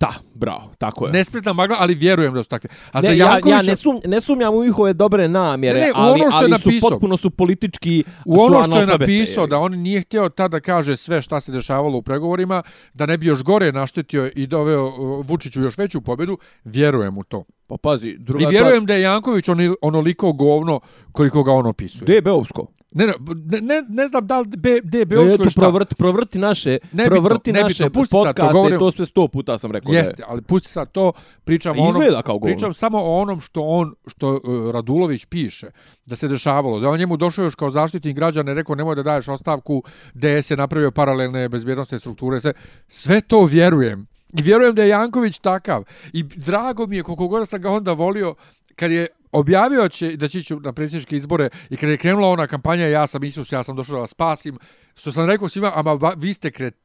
Da, bravo, tako je. nespretna magla, ali vjerujem da su takve. A ne, za ja, Jankovića, ja ne, sum, ne sumnjam u njihove dobre namjere, Ne, ne, ali, ono što je ali su napisao. potpuno su politički u su ono što je napisao da on nije htio tada kaže sve šta se dešavalo u pregovorima, da ne bi još gore naštetio i doveo uh, Vučiću još veću pobjedu, vjerujem u to. Pa pazi, druga I vjerujem da je Janković oni, onoliko govno koliko ga on opisuje. Gdje je Beovsko? Ne, ne, ne, ne, ne znam da li be, gdje je E, Beovsko Eto, i šta. provrti, provrti naše, Nebitno, provrti nebitno, naše pusti to, podcaste, govorim- to sve sto puta sam rekao. da je. Jeste, ali pusti sad to, pričam o onom, Izgleda kao pričam samo o onom što on, što uh, Radulović piše, da se dešavalo, da on njemu došao još kao zaštitnik građana i rekao nemoj da daješ ostavku, DS je napravio paralelne bezbjednostne strukture, sve, sve to vjerujem. I vjerujem da je Janković takav. I drago mi je koliko god sam ga onda volio, kad je objavio će da će ići na predsjedničke izbore i kad je krenula ona kampanja ja sam Isus, ja sam došao da vas spasim, što sam rekao svima, ama vi ste kreteni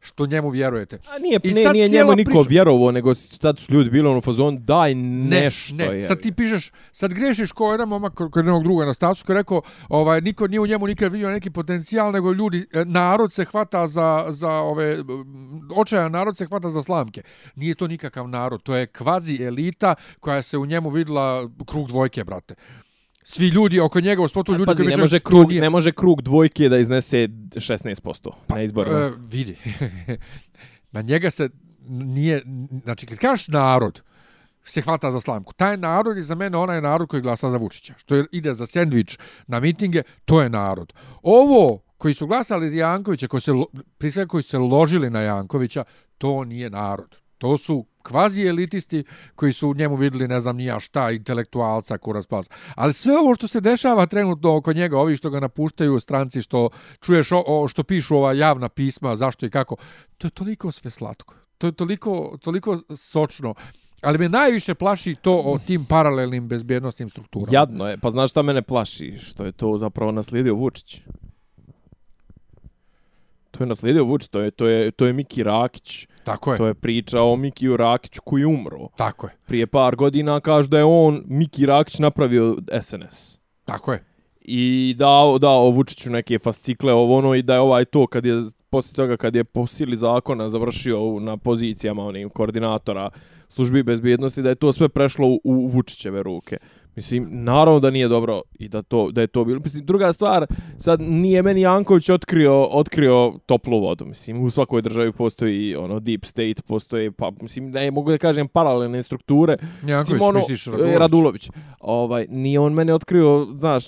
što njemu vjerujete. A nije, I ne, sad nije njemu niko priča- vjerovo, nego sad su ljudi bili ono fazon, daj nešto. Ne, je. sad ti pišeš, sad grešiš ko jedan momak kod jednog druga na stasu koji je rekao, ovaj, niko nije u njemu nikad vidio neki potencijal, nego ljudi, e, narod se hvata za, za ove, očajan narod se hvata za slamke. Nije to nikakav narod, to je kvazi elita koja se u njemu videla krug dvojke, brate. Svi ljudi oko njega u spotu, ljudi Pazi, koji ne može, krug, nije- ne može krug dvojke da iznese 16% na izborima. E, vidi. Na njega se nije, znači kad kažeš narod, se hvata za slamku. Taj narod je za mene onaj narod koji glasa za Vučića. Što je, ide za sendvič na mitinge, to je narod. Ovo koji su glasali za Jankovića, koji se, koji se ložili na Jankovića, to nije narod. To su kvazi elitisti koji su u njemu vidjeli ne znam nija šta, intelektualca, kuras pas. Ali sve ovo što se dešava trenutno oko njega, ovi što ga napuštaju u stranci, što čuješ o, o, što pišu ova javna pisma, zašto i kako, to je toliko sve slatko. To je toliko, toliko sočno. Ali me najviše plaši to o tim paralelnim bezbjednostnim strukturama. Jadno je. Pa znaš šta mene plaši? Što je to zapravo naslijedio Vučić. To je naslijedio Vučić, to je, to je, to je Miki Rakić. Tako je, To je priča o Mikiju Rakiću koji je umro. tako je, Prije par godina kaže da je on, Miki Rakić, napravio SNS. tako je. I dao, dao Vučiću neke fascikle ovo ono i da je ovaj to kad je poslije toga kad je po sili zakona završio na pozicijama onim koordinatora službi bezbjednosti da je to sve prešlo u, u Vučićeve ruke. Mislim, naravno da nije dobro i da to da je to bilo. Mislim, druga stvar, sad nije meni Janković otkrio, otkrio toplu vodu. Mislim, u svakoj državi postoji ono deep state, postoji, pa, mislim, ne mogu da kažem paralelne strukture. Janković, Mislim, ono, misliš e, Radulović? Radulović. Ovaj, nije on mene otkrio, znaš,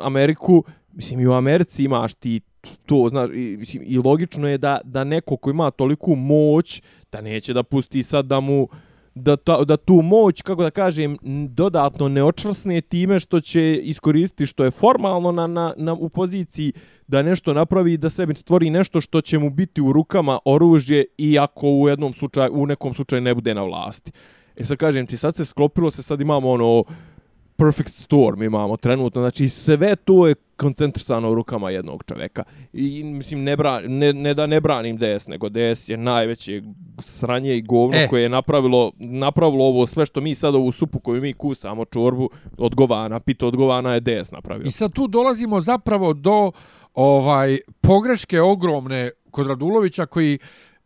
Ameriku, mislim, i u Americi imaš ti to, znaš, i, mislim, i logično je da, da neko ko ima toliku moć, da neće da pusti sad da mu, da, ta, da tu moć, kako da kažem, dodatno ne očvrsne time što će iskoristiti što je formalno na, na, na, u poziciji da nešto napravi i da sebi stvori nešto što će mu biti u rukama oružje i ako u jednom slučaju, u nekom slučaju ne bude na vlasti. E sad kažem ti, sad se sklopilo se, sad imamo ono perfect storm imamo trenutno, znači sve to je koncentrisano u rukama jednog čoveka. I mislim, ne, bra, ne, ne da ne branim DS, nego DS je najveće sranje i govno E. koje je napravilo, napravilo ovo sve što mi sad ovu supu koju mi kusamo, čorbu, odgovana, pito odgovana je DS napravio. I sad tu dolazimo zapravo do ovaj pogreške ogromne kod Radulovića koji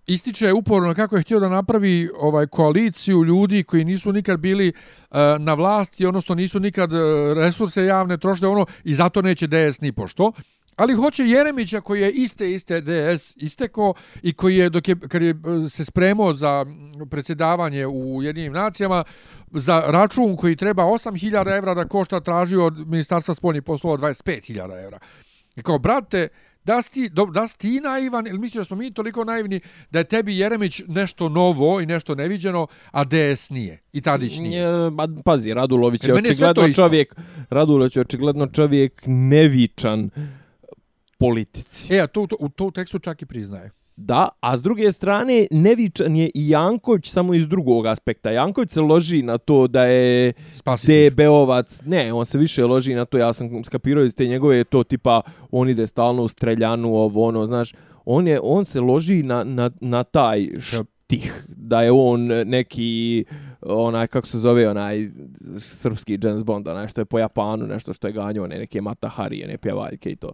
ističe uporno kako je htio da napravi ovaj koaliciju ljudi koji nisu nikad bili uh, na vlasti, odnosno nisu nikad uh, resurse javne trošile ono i zato neće DS ni pošto. Ali hoće Jeremića koji je iste iste DS isteko i koji je dok je kad je eh, se spremao za predsjedavanje u jedinim nacijama za račun koji treba 8000 evra da košta tražio od ministarstva spoljnih poslova 25.000 evra. I kao, brate, da si ti, da si ti naivan ili misliš da smo mi toliko naivni da je tebi Jeremić nešto novo i nešto neviđeno, a DS nije. I Tadić nije. Ba, pazi, Radulović je je očigledno isto. čovjek, Radulović je očigledno čovjek nevičan politici. E, a to, to, u to u tekstu čak i priznaje. Da, a s druge strane, nevičan je i Janković samo iz drugog aspekta. Janković se loži na to da je Spasitelj. DB-ovac, ne, on se više loži na to, ja sam skapirao iz te njegove, to tipa, on ide stalno u streljanu, ovo, ono, znaš, on, je, on se loži na, na, na taj štih, da je on neki, onaj, kako se zove, onaj srpski James Bond, onaj što je po Japanu, nešto što je ganjao, one neke Mata Harije, ne pjevaljke i to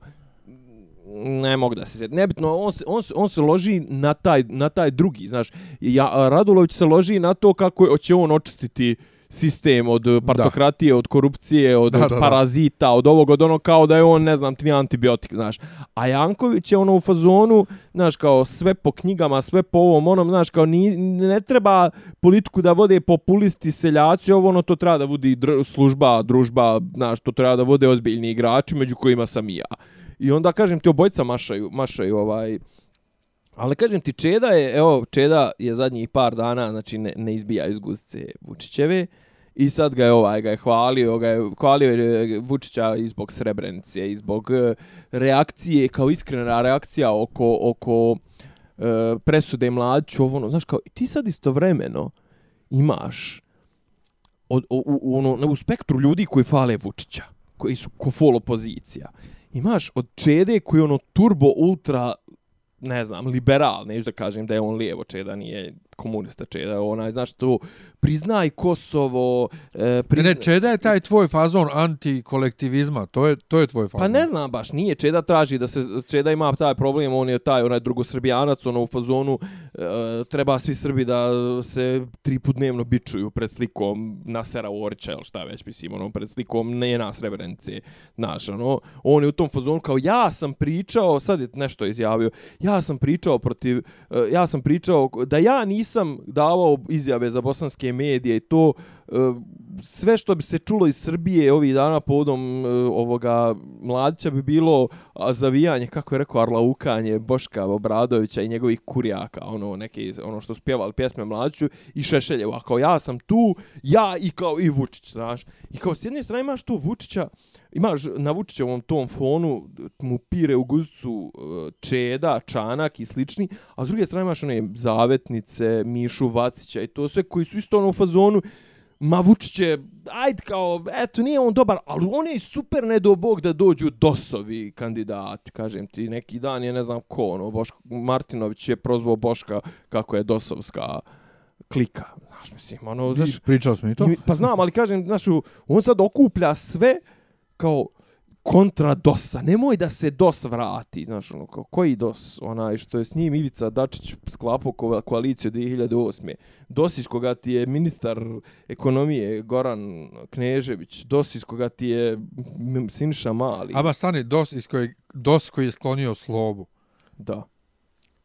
ne mogu da se sjetim. Nebitno, on se, on, se, on se loži na taj, na taj drugi, znaš. Ja, Radulović se loži na to kako će on očistiti sistem od partokratije, od korupcije, od, Da, od da, da. parazita, od ovog, od ono kao da je on, ne znam, ti antibiotik, znaš. A Janković je ono u fazonu, znaš, kao sve po knjigama, sve po ovom, onom, znaš, kao ni, ne treba politiku da vode populisti, seljaci, ovo ono, to treba da vodi dr služba, družba, znaš, to treba da vode ozbiljni igrači, među kojima sam i ja. I onda kažem ti obojca mašaju, mašaju ovaj. Ali kažem ti Čeda je, evo Čeda je zadnjih par dana, znači ne, ne izbija iz guzice Vučićeve. I sad ga je ovaj ga je hvalio, ga je hvalio je Vučića i zbog Srebrenice i zbog e, reakcije kao iskrena reakcija oko oko e, presude mlađu, ovo ono, znaš kao ti sad istovremeno imaš od, u, u, ono, u spektru ljudi koji fale Vučića, koji su ko kofol opozicija imaš od Čede koji je ono turbo ultra ne znam, liberal, neću da kažem da je on lijevo Čeda, nije komunista Čeda, onaj, znaš, to priznaj Kosovo, e, Ne, prizna... ne, Čeda je taj tvoj fazon antikolektivizma, to je, to je tvoj fazon. Pa ne znam baš, nije Čeda traži da se Čeda ima taj problem, on je taj onaj drugosrbijanac, ono u fazonu e, treba svi Srbi da se tri put dnevno bičuju pred slikom Nasera Orića ili šta već, mislim, ono pred slikom ne na Srebrenice, znaš, ono, on je u tom fazonu kao ja sam pričao, sad je nešto izjavio, ja sam pričao protiv, e, ja sam pričao da ja nisam davao izjave za bosanske medije i to e, sve što bi se čulo iz Srbije ovih dana povodom e, ovoga mladića bi bilo zavijanje, kako je rekao, arlaukanje Boška Obradovića i njegovih kurjaka, ono, neke, ono što spjevali pjesme mladiću i Šešeljeva, kao ja sam tu, ja i kao i Vučić, znaš. I kao s jedne strane imaš tu Vučića, imaš na Vučićevom tom fonu mu pire u guzicu e, Čeda, Čanak i slični, a s druge strane imaš one zavetnice, Mišu Vacića i to sve koji su isto ono u fazonu Ma Vučić je, ajde kao, eto, nije on dobar, ali on je super ne do bog da dođu dosovi kandidati, kažem ti, neki dan je ne znam ko, ono, Boško Martinović je prozvao Boška kako je dosovska klika, znaš, mislim, ono, znaš, pričao smo i to. I, pa znam, ali kažem, znaš, on sad okuplja sve kao kontra DOS-a. Nemoj da se DOS vrati, znaš, ono, kao, koji DOS? Onaj što je s njim Ivica Dačić sklapao ko- koaliciju 2008. DOS iz koga ti je ministar ekonomije Goran Knežević, DOS iz koga ti je Sinša Mali. Aba stani, DOS, iz kojeg, DOS koji je sklonio slobu. Da.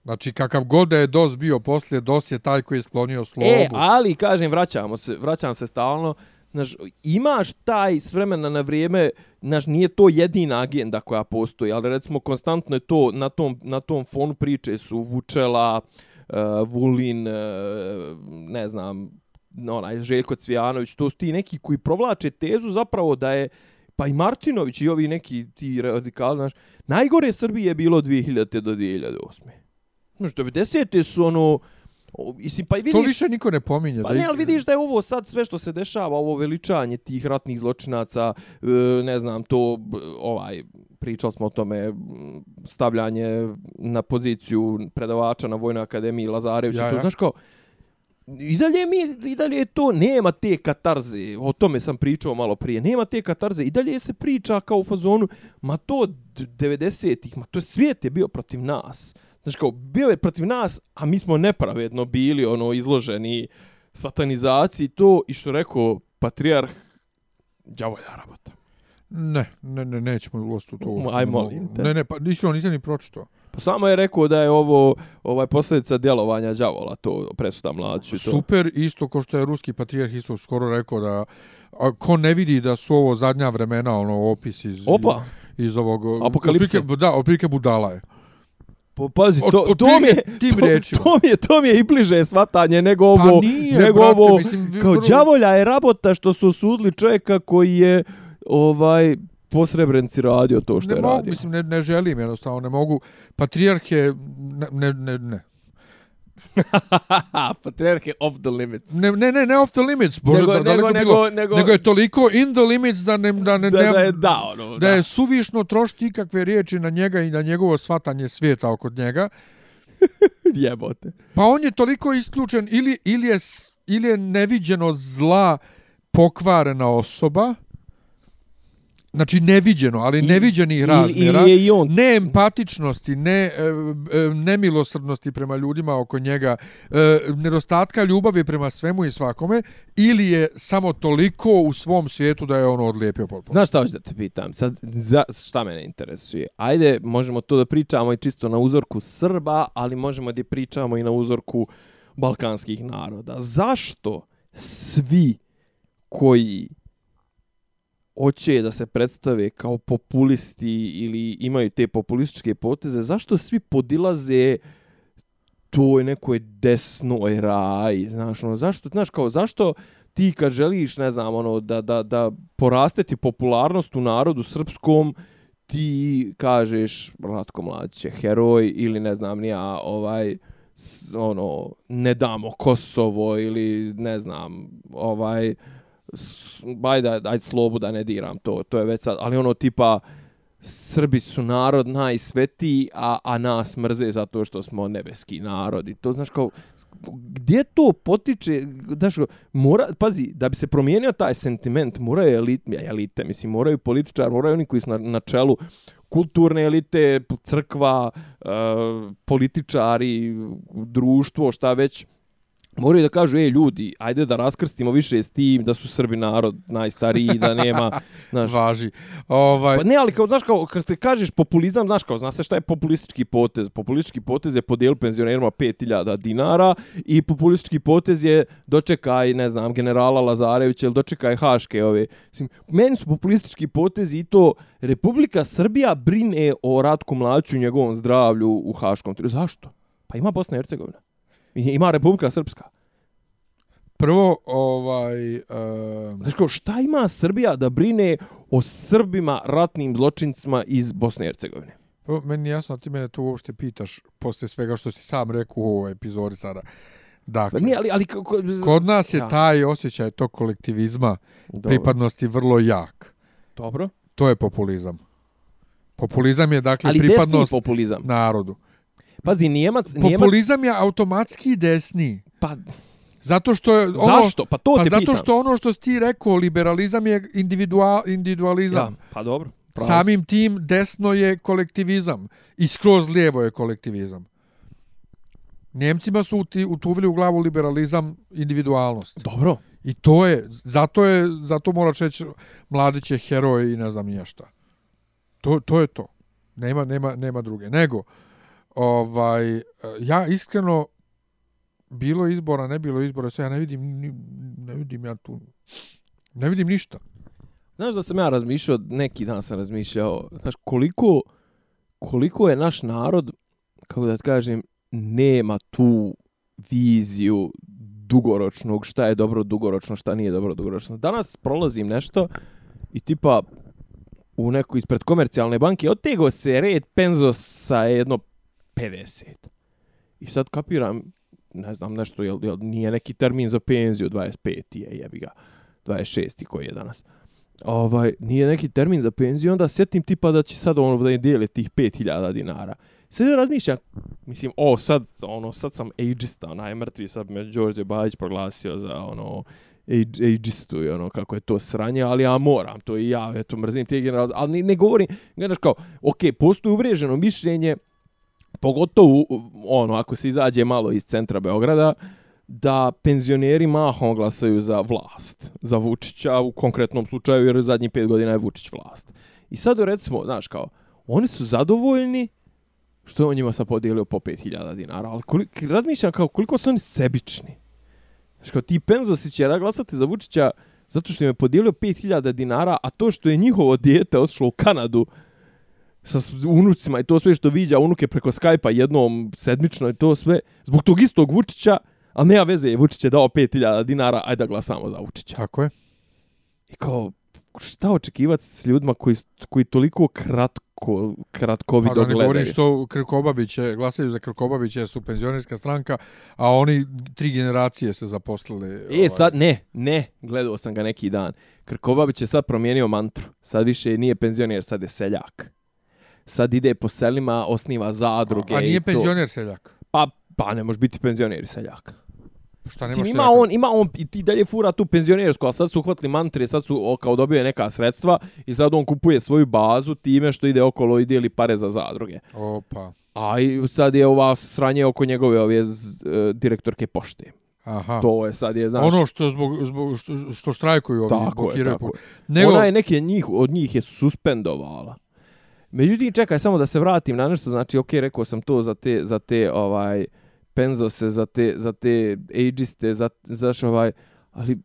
Znači, kakav god da je DOS bio poslije, DOS je taj koji je sklonio slobu. E, ali kažem, vraćamo se, vraćam se stalno. Znaš, imaš taj s vremena na vrijeme, znaš, nije to jedina agenda koja postoji, ali recimo konstantno je to, na tom, na tom fonu priče su Vučela, uh, Vulin, uh, ne znam, onaj Željko Cvijanović, to su ti neki koji provlače tezu zapravo da je pa i Martinović i ovi neki ti radikali, znaš, najgore Srbije je bilo 2000. do 2008. Znaš, 90. su ono, o, mislim, pa i vidiš... to više niko ne pominje. Pa da ne, ali vidiš da je ovo sad sve što se dešava, ovo veličanje tih ratnih zločinaca, e, ne znam, to, ovaj, pričali smo o tome, stavljanje na poziciju predavača na Vojnoj akademiji Lazarevića, Ja, to ja. znaš kao, I dalje mi, i dalje je to, nema te katarze, o tome sam pričao malo prije, nema te katarze, i dalje se priča kao u fazonu, ma to d- 90-ih, ma to je svijet je bio protiv nas. Znaš kao, bio je protiv nas, a mi smo nepravedno bili ono izloženi satanizaciji to, i što rekao patrijarh, đavolja rabota. Ne, ne, ne, nećemo ulaziti u to. Aj, molim te. Ne, ne, pa iskreno nisam ni pročitao. Pa samo je rekao da je ovo ovaj posljedica djelovanja đavola, to presuda mladiću. i To. Super, isto ko što je ruski patrijarh isto skoro rekao da a, ko ne vidi da su ovo zadnja vremena, ono, opis iz, Opa, iz ovog... Apokalipse. otprilike- Da, otprilike budala je. Pa, pazi, to, od to tim- mi je, tim to, to mi je, to mi je i bliže svatanje nego ovo, Pa nije, nego brate, ovo, mislim, vi kao vrlo- đavolja je rabota što su osudili čovjeka koji je, ovaj, po Srebrenici radio to što ne je mogu, radio. mislim, ne, ne želim jednostavno, ne mogu. Patrijarhe, ne, ne, ne, ne. Patriarhe off the limits. Ne, ne, ne, ne off the limits, bože, nego, da, daleko nego, bilo. nego, nego, Nego je toliko in the limits da ne, da ne, da, ne, da je da, ono, da je suvišno trošiti ikakve riječi na njega i na njegovo svatanje svijeta oko njega. jebote. Pa on je toliko isključen ili, ili, je, ili je neviđeno zla pokvarena osoba, znači neviđeno, ali I- neviđenih razmjera, Ili je i on ne empatičnosti, ne e, e, nemilosrdnosti prema ljudima oko njega, e, nedostatka ljubavi prema svemu i svakome, ili je samo toliko u svom svijetu da je ono odlijepio potpuno. Znaš šta hoću da te pitam? Sad, za, šta mene interesuje? Ajde, možemo to da pričamo i čisto na uzorku Srba, ali možemo da pričamo i na uzorku balkanskih naroda. Zašto svi koji hoće da se predstave kao populisti ili imaju te populističke poteze, zašto svi podilaze toj nekoj desnoj raj, znaš, ono, zašto, znaš, kao, zašto ti kad želiš, ne znam, ono, da, da, da poraste ti popularnost u narodu srpskom, ti kažeš Ratko Mladić je heroj ili ne znam nija ovaj ono ne damo Kosovo ili ne znam ovaj uh, ajde ajde slobu da ne diram to to je već sad ali ono tipa Srbi su narod najsvetiji, a, a nas mrze zato što smo nebeski narod. I to, znaš, kao, gdje to potiče, znaš, kao, mora, pazi, da bi se promijenio taj sentiment, moraju elite, elite mislim, moraju političari, moraju oni koji su na, na čelu kulturne elite, crkva, e, političari, društvo, šta već, moraju da kažu, ej ljudi, ajde da raskrstimo više s tim da su Srbi narod najstariji, da nema, znaš, Važi. Ovaj, Pa ne, ali kao, znaš, kao, kad te kažeš populizam, znaš, kao, znaš šta je populistički potez? Populistički potez je podijel penzionerima 5000 dinara i populistički potez je dočekaj, ne znam, generala Lazarevića ili dočekaj Haške ove. Mislim, meni su populistički potezi i to Republika Srbija brine o Ratku Mladiću i njegovom zdravlju u Haškom. Zašto? Pa ima Bosna i Hercegovina. Ima Republika Srpska. prvo, ovaj... Uh, Znaš kao, šta ima Srbija da brine o Srbima ratnim zločincima iz Bosne i Hercegovine? prvo, meni jasno ti mene to uopšte pitaš posle svega što si sam rekao u ovoj epizodi sada. Dakle, Pa nije, ali... ali kako, kod nas je Ja. taj osjećaj tog kolektivizma, Dobro. pripadnosti vrlo jak. Dobro. To je populizam. Populizam je, dakle, Ali pripadnost populizam. narodu. Pazi, Nijemac... Nijemac Populizam je automatski desni. pa, Zato što je ono... zašto? Pa to Pa te zato pitam. što ono što si ti rekao, liberalizam je individual, individualizam. Ja, pa dobro. pravo. Samim tim desno je kolektivizam i skroz lijevo je kolektivizam. Njemcima su uti, utuvili u glavu liberalizam individualnost. Dobro. I to je, zato je, zato moraš reći mladić je heroj i ne znam nije šta. To, to je to. Nema, nema, nema druge. Nego, ovaj, e, ja iskreno, bilo izbora, ne bilo izbora, sve ja ne vidim, ne vidim ja tu, ne vidim ništa. Znaš da sam ja razmišljao, neki dan sam razmišljao, znaš, koliko, koliko je naš narod, kako da kažem, nema tu viziju dugoročnog, šta je dobro dugoročno, šta nije dobro dugoročno. Danas prolazim nešto i tipa u neku ispred komercijalne banke otego se red penzo sa jedno 50. I sad kapiram, ne znam nešto, jel, jel nije neki termin za penziju 25. je, jebi ga, 26. koji je danas ovaj, nije neki termin za penziju, onda sjetim tipa da će sad ono da im dijele tih 5000 dinara. Sad ja razmišljam, mislim, o, sad, ono, sad sam ageista, onaj mrtvi, sad me Đorđe Bajić proglasio za, ono, age, ageistu i ono, kako je to sranje, ali ja moram, to i ja, eto, mrzim te generacije, ali ne, ne govorim, gledaš kao, ok, postoji uvriježeno mišljenje, pogotovo, ono, ako se izađe malo iz centra Beograda, da penzioneri mahom glasaju za vlast, za Vučića u konkretnom slučaju, jer zadnjih pet godina je Vučić vlast. I sad recimo, znaš kao, oni su zadovoljni što je on njima sad podijelio po 5000 dinara, ali koliko, razmišljam kao koliko su oni sebični. Znaš kao, ti penzosi će glasati za Vučića zato što im je podijelio 5000 dinara, a to što je njihovo dijete otišlo u Kanadu sa unucima i to sve što viđa unuke preko Skype-a jednom sedmično i to sve, zbog tog istog Vučića, ali nema veze, Vučić je dao 5000 dinara, ajde da glasamo za Vučića. Tako je. I kao, šta očekivati s ljudima koji, koji toliko kratko, kratkovido Pa da ne govorim što Krkobabiće, glasaju za Krkobabića jer su penzionerska stranka, a oni tri generacije se zaposlili. ovaj. E, sad, ne, ne, gledao sam ga neki dan. Krkobabić je sad promijenio mantru. Sad više nije penzioner, sad je seljak. Sad ide po selima, osniva zadruge A nije i to. penzioner seljak. Pa, pa ne može biti penzioner i seljak. Šta Mislim, nemaš ima on, ima on i ti dalje fura tu penzionersku, a sad su uhvatili mantre, sad su o, kao dobio je neka sredstva i sad on kupuje svoju bazu time što ide okolo i dijeli pare za zadruge. Opa. A i sad je ova sranje oko njegove ove z, e, direktorke pošte. Aha. To je sad je, znaš, ono što zbog, zbog što, što štrajkuju ovi, Tako je, tako je. Nego, Ona je neke njih, od njih je suspendovala. Međutim, čekaj, samo da se vratim na nešto, znači, ok, rekao sam to za te, za te, ovaj, penzose, za te, za te ageiste, za, za ovaj, ali,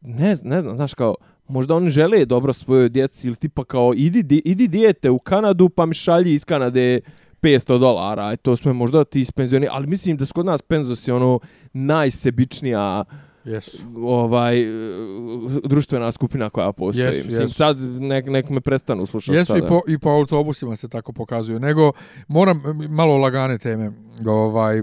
ne, ne znam, znaš, kao, možda oni žele dobro svojoj djeci, ili tipa kao, idi, di, idi dijete u Kanadu, pa mi šalji iz Kanade 500 dolara, i to sve možda ti ispenzioni, ali mislim da su kod nas penzosi ono najsebičnija Jesu. ovaj društvena skupina koja postoji. Jesu, Mislim, jesu. sad nek, nek me prestanu slušati Jesu i sada. po, i po autobusima se tako pokazuju. Nego, moram malo lagane teme. Ovaj,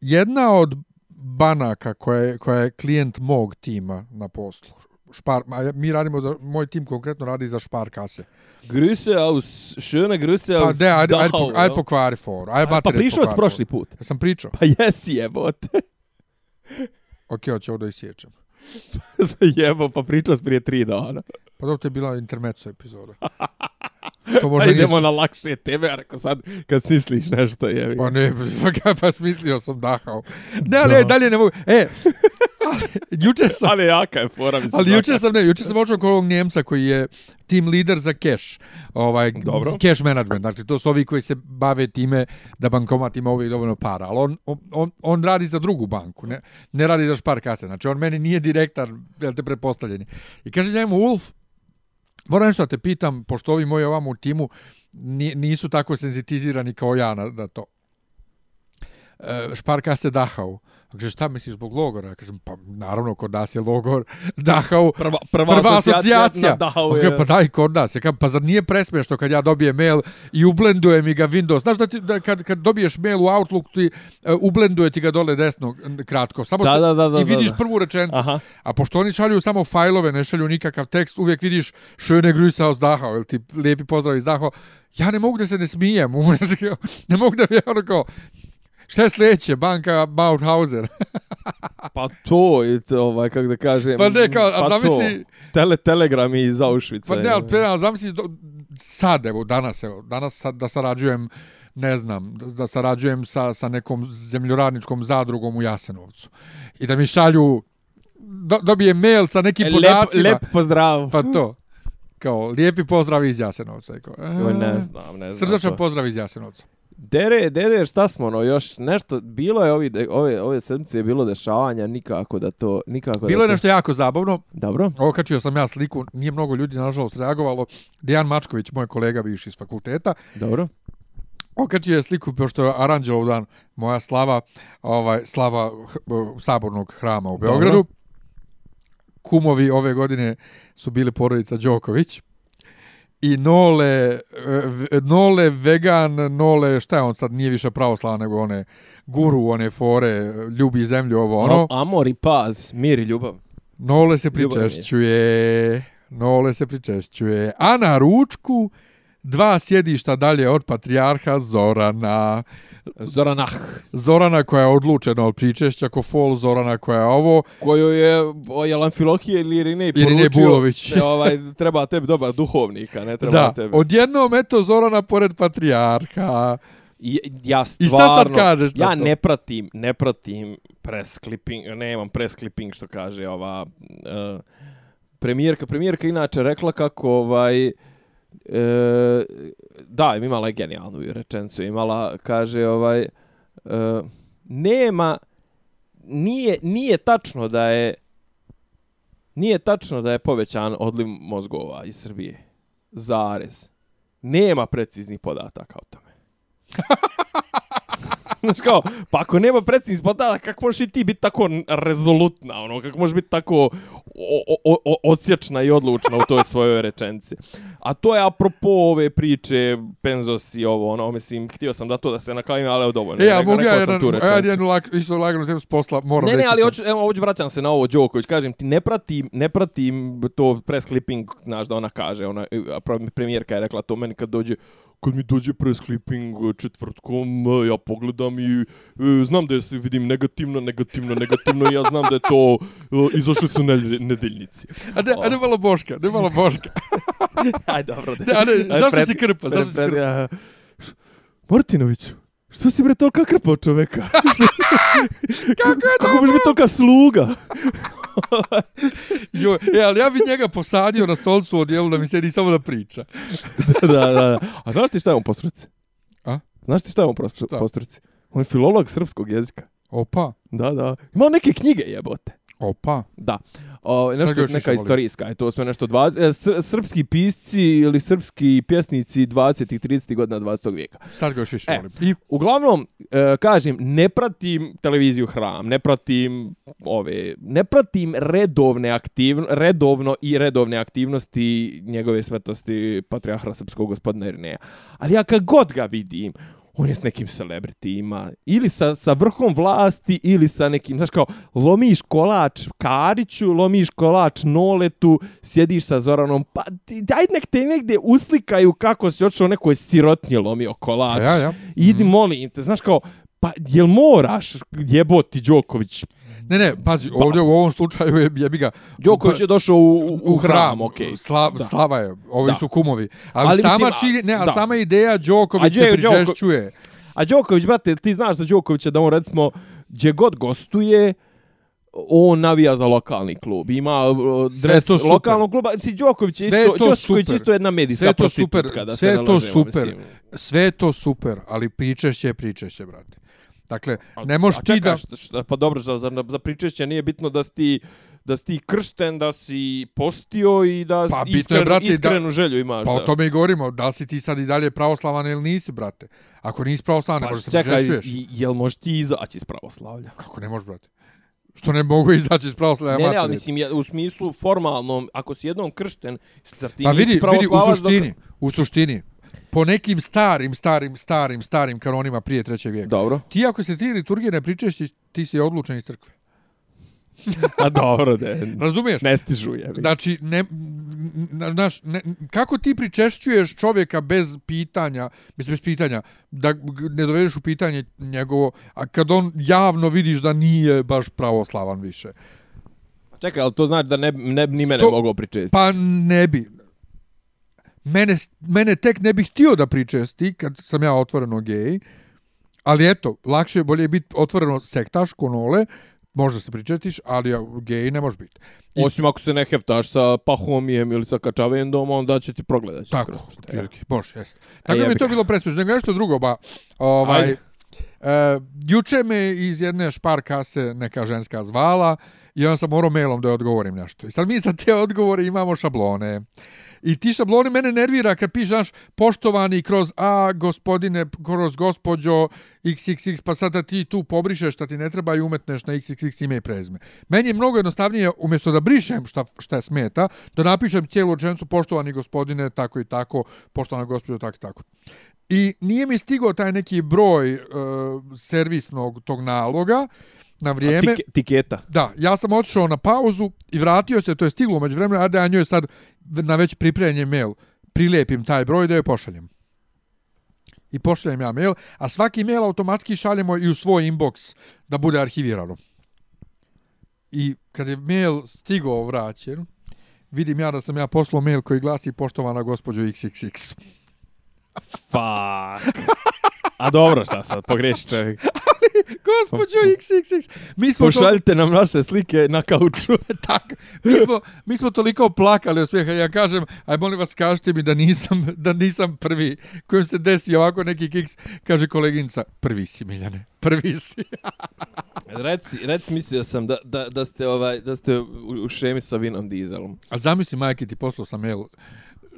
jedna od banaka koja je, koja je klijent mog tima na poslu, Špar, mi radimo za, moj tim konkretno radi za špar kase. Grüße aus, schöne Grüße Pa aus de, ajde, ajde, po, ajde pokvari for. Ajde, Pa baterije prišao si prošli put. Ja sam pričao. Pa jesi jebote. Ok, hoće ovo da isječem. Jebo, pa pričao si prije tri dana. Pa dobro, to je bila intermezzo epizoda. To možda Ajde, idemo na lakše teme, a rekao sad, kad smisliš nešto, jevi. Pa ne, pa, pa smislio sam dahao. Ne, ali Da. i dalje ne mogu. E, juče sam... Ali jaka je fora, mislim. Ali juče sam ne, juče sam očeo kod ovog Njemca koji je team leader za cash, ovaj Dobro. cash management. Dakle to su ovi koji se bave time da bankomat ima uvijek dovoljno para, ali on, on, on, on radi za drugu banku, ne, ne radi za špar kase. Znači on meni nije direktan, jel te pretpostavljeni. I kaže njemu Ulf, moram nešto da te pitam, pošto ovi moji ovamo u timu ni- nisu tako senzitizirani kao ja na, na to. E, špar kase Dachau. Kaže, šta misliš zbog logora? Ja kažem, pa naravno, kod nas je logor Dachau Prva, prva, prva asocijacija. Okay, je... pa daj kod nas. Ja kažem, pa zar nije presmiješno kad ja dobijem mail i ublenduje mi ga Windows? Znaš da, ti, da kad, kad dobiješ mail u Outlook ti uh, ublenduje ti ga dole desno kratko. Samo Da, se, da, da, da, I vidiš da. prvu rečenicu. Aha. A pošto oni šalju samo fajlove, ne šalju nikakav tekst, uvijek vidiš šöne grüße aus Dachau, ili ti lijepi pozdrav iz Dachau. Ja ne mogu da se ne smijem, ne mogu da kao, šta je sljedeće, banka Mauthauser. Pa to, ovaj, kako da kažem... Pa ne, kao, pa zamisli- To. Tele, telegrami iz Auschwitza. Pa ne, ali pre, zamisli, do- sad, evo, danas, evo, danas sad, da sarađujem, ne znam, da, da sarađujem sa, sa nekom zemljoradničkom zadrugom u Jasenovcu. I da mi šalju, do, dobije mail sa nekim E, podacima. Lep, lep pozdrav. Pa to. Kao, lijepi pozdrav iz Jasenovca. Kao, e, ne znam, ne znam. Srdačan pozdrav iz Jasenovca. Dere, dere, šta smo, ono, još nešto, bilo je ovi, ove, ove sedmice je bilo dešavanja, nikako da to, nikako Bilo da je to... nešto jako zabavno. Dobro. Okačio sam ja sliku, nije mnogo ljudi nažalost reagovalo. Dejan Mačković, moj kolega bivši iz fakulteta, Dobro. okačio je sliku, pošto je Aranđelov dan, moja slava, ovaj, slava sabornog hrama u Beogradu. Dobro. Kumovi ove godine su bili porodica Đoković. I Nole, e, Nole vegan, Nole, šta je on sad, nije više pravoslavan nego one guru, one fore, ljubi zemlju, ovo ono. Am- Amor i paz, mir i ljubav. Nole se Ljubav pričešćuje, Nole se pričešćuje, a na ručku dva sjedišta dalje od patrijarha Zorana. Zoranah, Zorana koja je odlučena od pričešća ko fol, Zorana koja je ovo, koju je o, jel Amfilohije ili Irine poručio. Irine Bulović. Ne, ovaj, treba tebi dobar duhovnika, ne treba da, tebi. odjednom eto Zorana pored patrijarha. I, ja I stvarno, šta sad kažeš ja to? ne pratim, ne pratim press clipping, nemam press clipping što kaže ova uh, premijerka. Premijerka inače rekla kako ovaj e, da, imala je genijalnu rečenicu, imala, kaže ovaj e, nema nije, nije tačno da je nije tačno da je povećan odliv mozgova iz Srbije. Zarez. nema preciznih podataka o tome. Znaš kao, pa ako nema preciznih podataka, kako možeš i ti biti tako rezolutna, ono, kako možeš biti tako o, o, o, odsječna i odlučna u toj svojoj rečenci. A to je apropo ove priče, Penzos i ovo, ono, mislim, htio sam da to da se na kraju, ali evo dovoljno. E, ja mogu ja jedan, ja jednu lak, isto laganu temu s posla, moram Ne, ne, ali hoću, evo, hoću vraćam se na ovo Đoković, kažem ti, ne pratim, ne pratim to press clipping, znaš, da ona kaže, ona, pro- premijerka je rekla to meni kad dođe, kad mi dođe press clipping četvrtkom, e, ja pogledam i e, znam da je se vidim negativno, negativno, negativno i ja znam da je to, e, izašli su nedeljnici. A ne, a ne malo Boška, ne malo Boška. Aj, dobro. Ne, a ne, zašto si krpa, pred- zašto si pred- krpa? ja- Martinoviću, što si bre tolika krpa od čoveka? kako je Kako možeš biti tolika sluga? Jo, e, ali ja bi njega posadio na stolcu u odjelu da mi sedi samo da priča. da, da, da. A znaš ti šta je on po struci? A? Znaš ti šta je on po stru- Šta? po struci? On je filolog srpskog jezika. Opa, Da, da. Ima on neke knjige jebote. opa. Da. O, nešto, neka istorijska. Je to sve nešto 20, e, sr, srpski pisci ili srpski pjesnici 20. i 30. godina 20. vijeka. Sad ga još više E. volim. I Uglavnom, e, kažem, ne pratim televiziju Hram, ne pratim ove, ne pratim redovne aktivno, redovno i redovne aktivnosti njegove svetosti patrijarha srpskog gospodina Irineja. Ali ja kad god ga vidim, on je s nekim celebritima, ili sa, sa vrhom vlasti, ili sa nekim, znaš kao, lomiš kolač Kariću, lomiš kolač Noletu, sjediš sa Zoranom, pa daj nek te negdje uslikaju kako si otišao nekoj sirotnje lomio kolač. ja, ja. Idi, molim te, znaš kao, pa jel moraš jeboti Đoković? Ne, ne, pazi, ovdje u ovom slučaju je, jebi ga... Đoković je došao u, u, u hram, okej. Sla, Da. Slava je, ovi Da. su kumovi. Ali, Ali sama, mislim, a- ne, da. sama ideja Đoković A se pričešćuje. A Đoković, brate, ti znaš za Đokovića da on, recimo, gdje god gostuje, on navija za lokalni klub. Ima uh, dres lokalnog kluba. Si Đoković je isto, to Đoković isto jedna medijska Sve to super, prostitutka, da sve to lažemo, super. mislim. Sve to super, ali pričešće je pričešće, brate. Dakle, A- ne možeš ti da... šta- šta- pa dobro, za, za, za pričešće nije bitno da si ti da si ti kršten, da si postio i da Pa, pa, bitno je, iskrenu, brate, da- iskrenu želju imaš. Pa o da. tome i govorimo, da si ti sad i dalje pravoslavan ili nisi, brate. Ako nisi pravoslavan, ne Pa možeš se čekaj, pričešćuješ. i- jel možeš ti izaći iz pravoslavlja? Kako ne možeš, brate? Što ne mogu izaći iz pravoslavlja ne, ne, ali mislim, ja, u smislu formalnom, ako si jednom kršten, zar ti Pa nisi vidi, vidi, u suštini, u suštini, po nekim starim, starim, starim, starim kanonima prije trećeg vijeka. Dobro. Ti ako se tri liturgije ne pričešći, ti si odlučen iz crkve. A dobro, ne, Razumiješ? ne stižu je. Znači, ne, na, naš, ne, kako ti pričešćuješ čovjeka bez pitanja, bez, bez pitanja, da ne dovedeš u pitanje njegovo, a kad on javno vidiš da nije baš pravoslavan više. Čekaj, ali to znači da ne, ne, ni mene Sto- mogao pričesti. Pa ne bi. Mene, mene tek ne bih htio da pričesti kad sam ja otvoreno gej, ali eto, lakše je bolje biti otvoreno sektaš, konole, možda se pričetiš, ali ja, gej ne može biti. I- Osim ako se ne heftaš sa Pahomijem ili sa Kačavendom, onda će ti progledat. će Tako, prste, ja. može, jeste. Tako mi je to bilo presmešno. Nego nešto drugo, ba, ovaj, Ajde. e, juče me iz jedne špar kase neka ženska zvala i onda sam morao mailom da joj odgovorim nešto. I sad mi za te odgovore imamo šablone. I ti šabloni mene nervira kad piše, znaš, poštovani kroz A, gospodine, kroz gospođo, XXX, pa sada ti tu pobrišeš šta ti ne treba i umetneš na XXX ime i prezme. Meni je mnogo jednostavnije, umjesto da brišem šta, šta je smeta, da napišem cijelu rečenicu, poštovani gospodine, tako i tako, poštovana gospođo, tako i tako. I nije mi stigao taj neki broj e, servisnog tog naloga na vrijeme. Tike, tiketa. Da, ja sam otišao na pauzu i vratio se, to je stiglo umeđu vremena, a da ja njoj sad na već pripremljen mail prilijepim taj broj da joj pošaljem. I pošaljem ja mail, a svaki mail automatski šaljemo i u svoj inbox da bude arhivirano. I kad je mail stigao vraćen, vidim ja da sam ja poslao mail koji glasi poštovana gospođo XXX. Fuck. A dobro, šta sad, pogreši čovjek. Gospođo XXX. Mi smo to... Pošaljite nam naše slike na kauču. tak, mi smo, mi smo toliko plakali od smijeha. Ja kažem, aj molim vas kažite mi da nisam, da nisam prvi kojem se desi ovako neki kiks. Kaže koleginca, prvi si Miljane, prvi si. reci, reci, mislio sam da, da, da ste ovaj da ste u, u šemi sa Vinom Dieselom. A zamisli, majke, ti poslao sam mail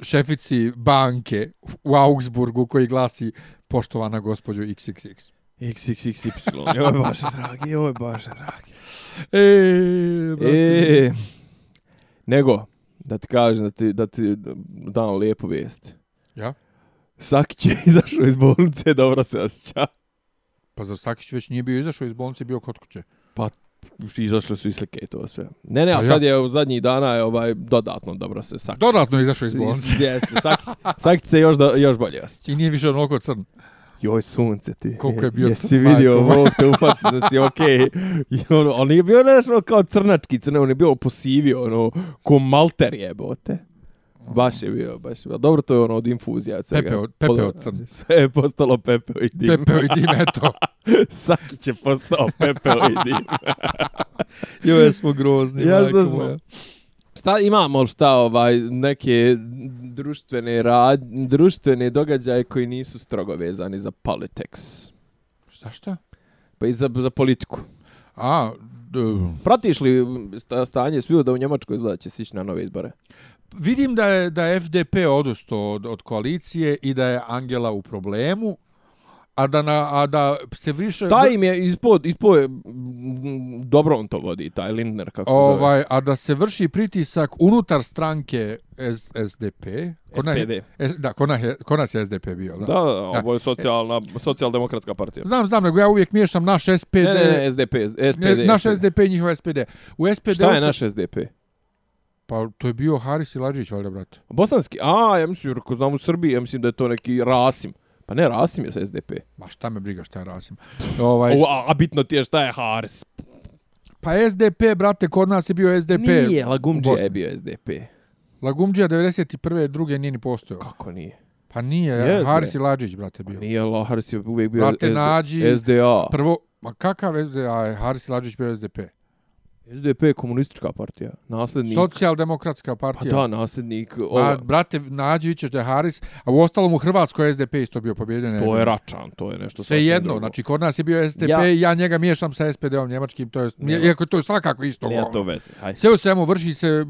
šefici banke u Augsburgu koji glasi poštovana gospođo XXX. XXXY. Joj, baše dragi, joj, baše dragi. E, brate. E, nego, da ti kažem, da ti, da ti dam lijepu vijest. Ja? Sakić je izašao iz bolnice, dobro se osjeća. Pa za Sakić već nije bio izašao iz bolnice, bio kod kuće. Izašle su i slike i to sve. Ne, ne, Pa a ja. sad je u zadnjih dana je ovaj dodatno dobro se Sakić. Dodatno izašao iz bolnice. Jeste, Sakić, Sakić se još, do, još bolje osjeća. I nije više onoliko crn. Joj, sunce ti. Koliko je bio Jesi vidio. Bog te ufaci da si okej. Okay. On, on nije bio nešto kao crnački crne, on je bio posivio, ono, ko malter jebote. Baš je bio, baš je bio. Dobro, to je ono od infuzija. Svega. Pepeo- pepeo crn. Sve je postalo pepeo i dim. Pepeo i dim, eto. Sakić je postao pepeo i dim. Joj, smo grozni, Ja majko smo? moja. Šta imamo šta ovaj neke društvene rad, društvene događaje koji nisu strogo vezani za politics. Šta šta? Pa i za, za politiku. A, d- Pratiš li sta- stanje svi da u Njemačkoj izgleda će sići na nove izbore? vidim da je, da je FDP odustao od, od koalicije i da je Angela u problemu, a da, na, a da se više... Taj im je ispod, ispod je, dobro on to vodi, taj Lindner, kako se zove. ovaj, a da se vrši pritisak unutar stranke S, SDP. Kod je- SPD. S, da, kod nas, je, kod nas je SDP bio. Da. Da, da, ovo je socijalna, socijaldemokratska partija. Znam, znam, nego ja uvijek miješam naš SPD. Ne, ne, ne, SDP, SPD. naš SDP i njihov SPD. U SPD Šta je naš SDP? Pa to je bio Haris Iladžić, valjda, brate. Bosanski? A, ja mislim, ako znam u Srbiji, ja mislim da je to neki Rasim. Pa ne, Rasim je sa SDP. Ma šta me briga šta je Rasim. Ovaj, O, a, a bitno ti je šta je Haris. pa SDP, brate, kod nas je bio SDP. Nije, Lagumđija je bio SDP. Lagumđija 91. druge nije ni postojao. Kako nije? Pa nije, bre. Haris Iladžić, brate, bio. Nije, La, Haris je uvijek bio Brate, SD, nađi- SDA. Prvo, ma kakav SDA je Haris Iladžić bio SDP? SDP je komunistička partija. Nasljednik. Socijaldemokratska pa partija. da, nasljednik. Ma, Ova, brate, nađi vićeš da je Haris, a u ostalom u Hrvatskoj SDP isto bio pobjeden. to je Račan, to je nešto Sve jedno, drugo. znači kod nas je bio SDP, Ja- ja, njega miješam sa SPD-om njemačkim, to je, Nema. iako to je svakako isto. Nema ono. to veze. Hajde. Sve u svemu vrši se uh,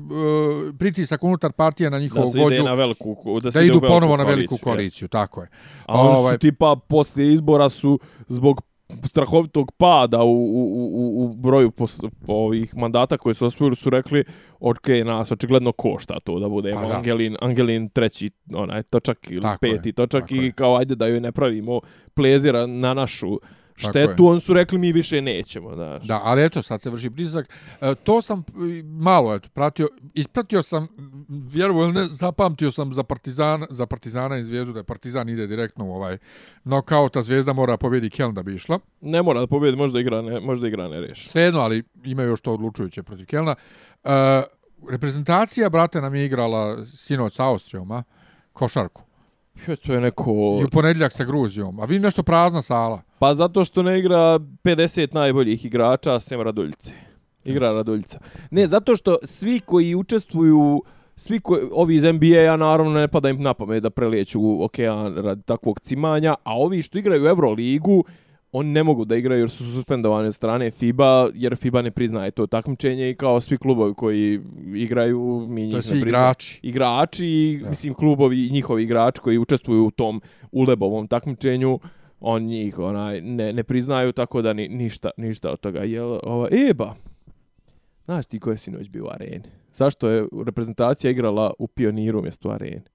pritisak unutar partije na Da njihovog se ide vođu, na veliku, da, se da idu ponovo na veliku koaliciju, koaliciju, tako je. A oni Ovaj- su tipa poslije izbora su zbog strahovitog pada u, u, u, u broju pos, po ovih mandata koje su osvojili su rekli ok, nas očigledno košta to da bude Pa da. Angelin, Angelin treći onaj točak ili Tako je, peti točak tako i je. kao ajde da joj ne pravimo plezira na našu Tako štetu, on su rekli mi više nećemo, znaš. Da, ali eto, sad se vrši pritisak. E, to sam e, malo eto, pratio, ispratio sam, ili ne, zapamtio sam za Partizan, za Partizana i Zvijezdu, da je Partizan ide direktno u ovaj nokaut, a Zvijezda mora pobjedi Keln da bi išla. Ne mora da pobjedi, možda igra ne, možda igra ne reši. Svejedno, ali imaju još to odlučujuće protiv Kelna. E, reprezentacija, brate, nam je igrala sinoć sa Austrijom, a? košarku. Jo, To je neko... I u ponedjeljak sa Gruzijom. A vi nešto prazna sala. Pa zato što ne igra 50 najboljih igrača sem Raduljice. Igra Raduljica. Ne, zato što svi koji učestvuju svi koji, ovi iz NBA-a naravno ne pada im na pamet da prelijeću u okean radi takvog cimanja, a ovi što igraju u Euroligu, oni ne mogu da igraju jer su suspendovani od strane FIBA, jer FIBA ne priznaje to takmičenje i kao svi klubovi koji igraju, mi njih ne svi priznajemo igrači. igrači i mislim klubovi i njihovi igrači koji učestvuju u tom ulebovom takmičenju on njih onaj ne, ne priznaju tako da ni, ništa ništa od toga. Jel ova eba znaš ti ko je sinoć bio u areni? Zašto je reprezentacija igrala u pioniru mjesto areni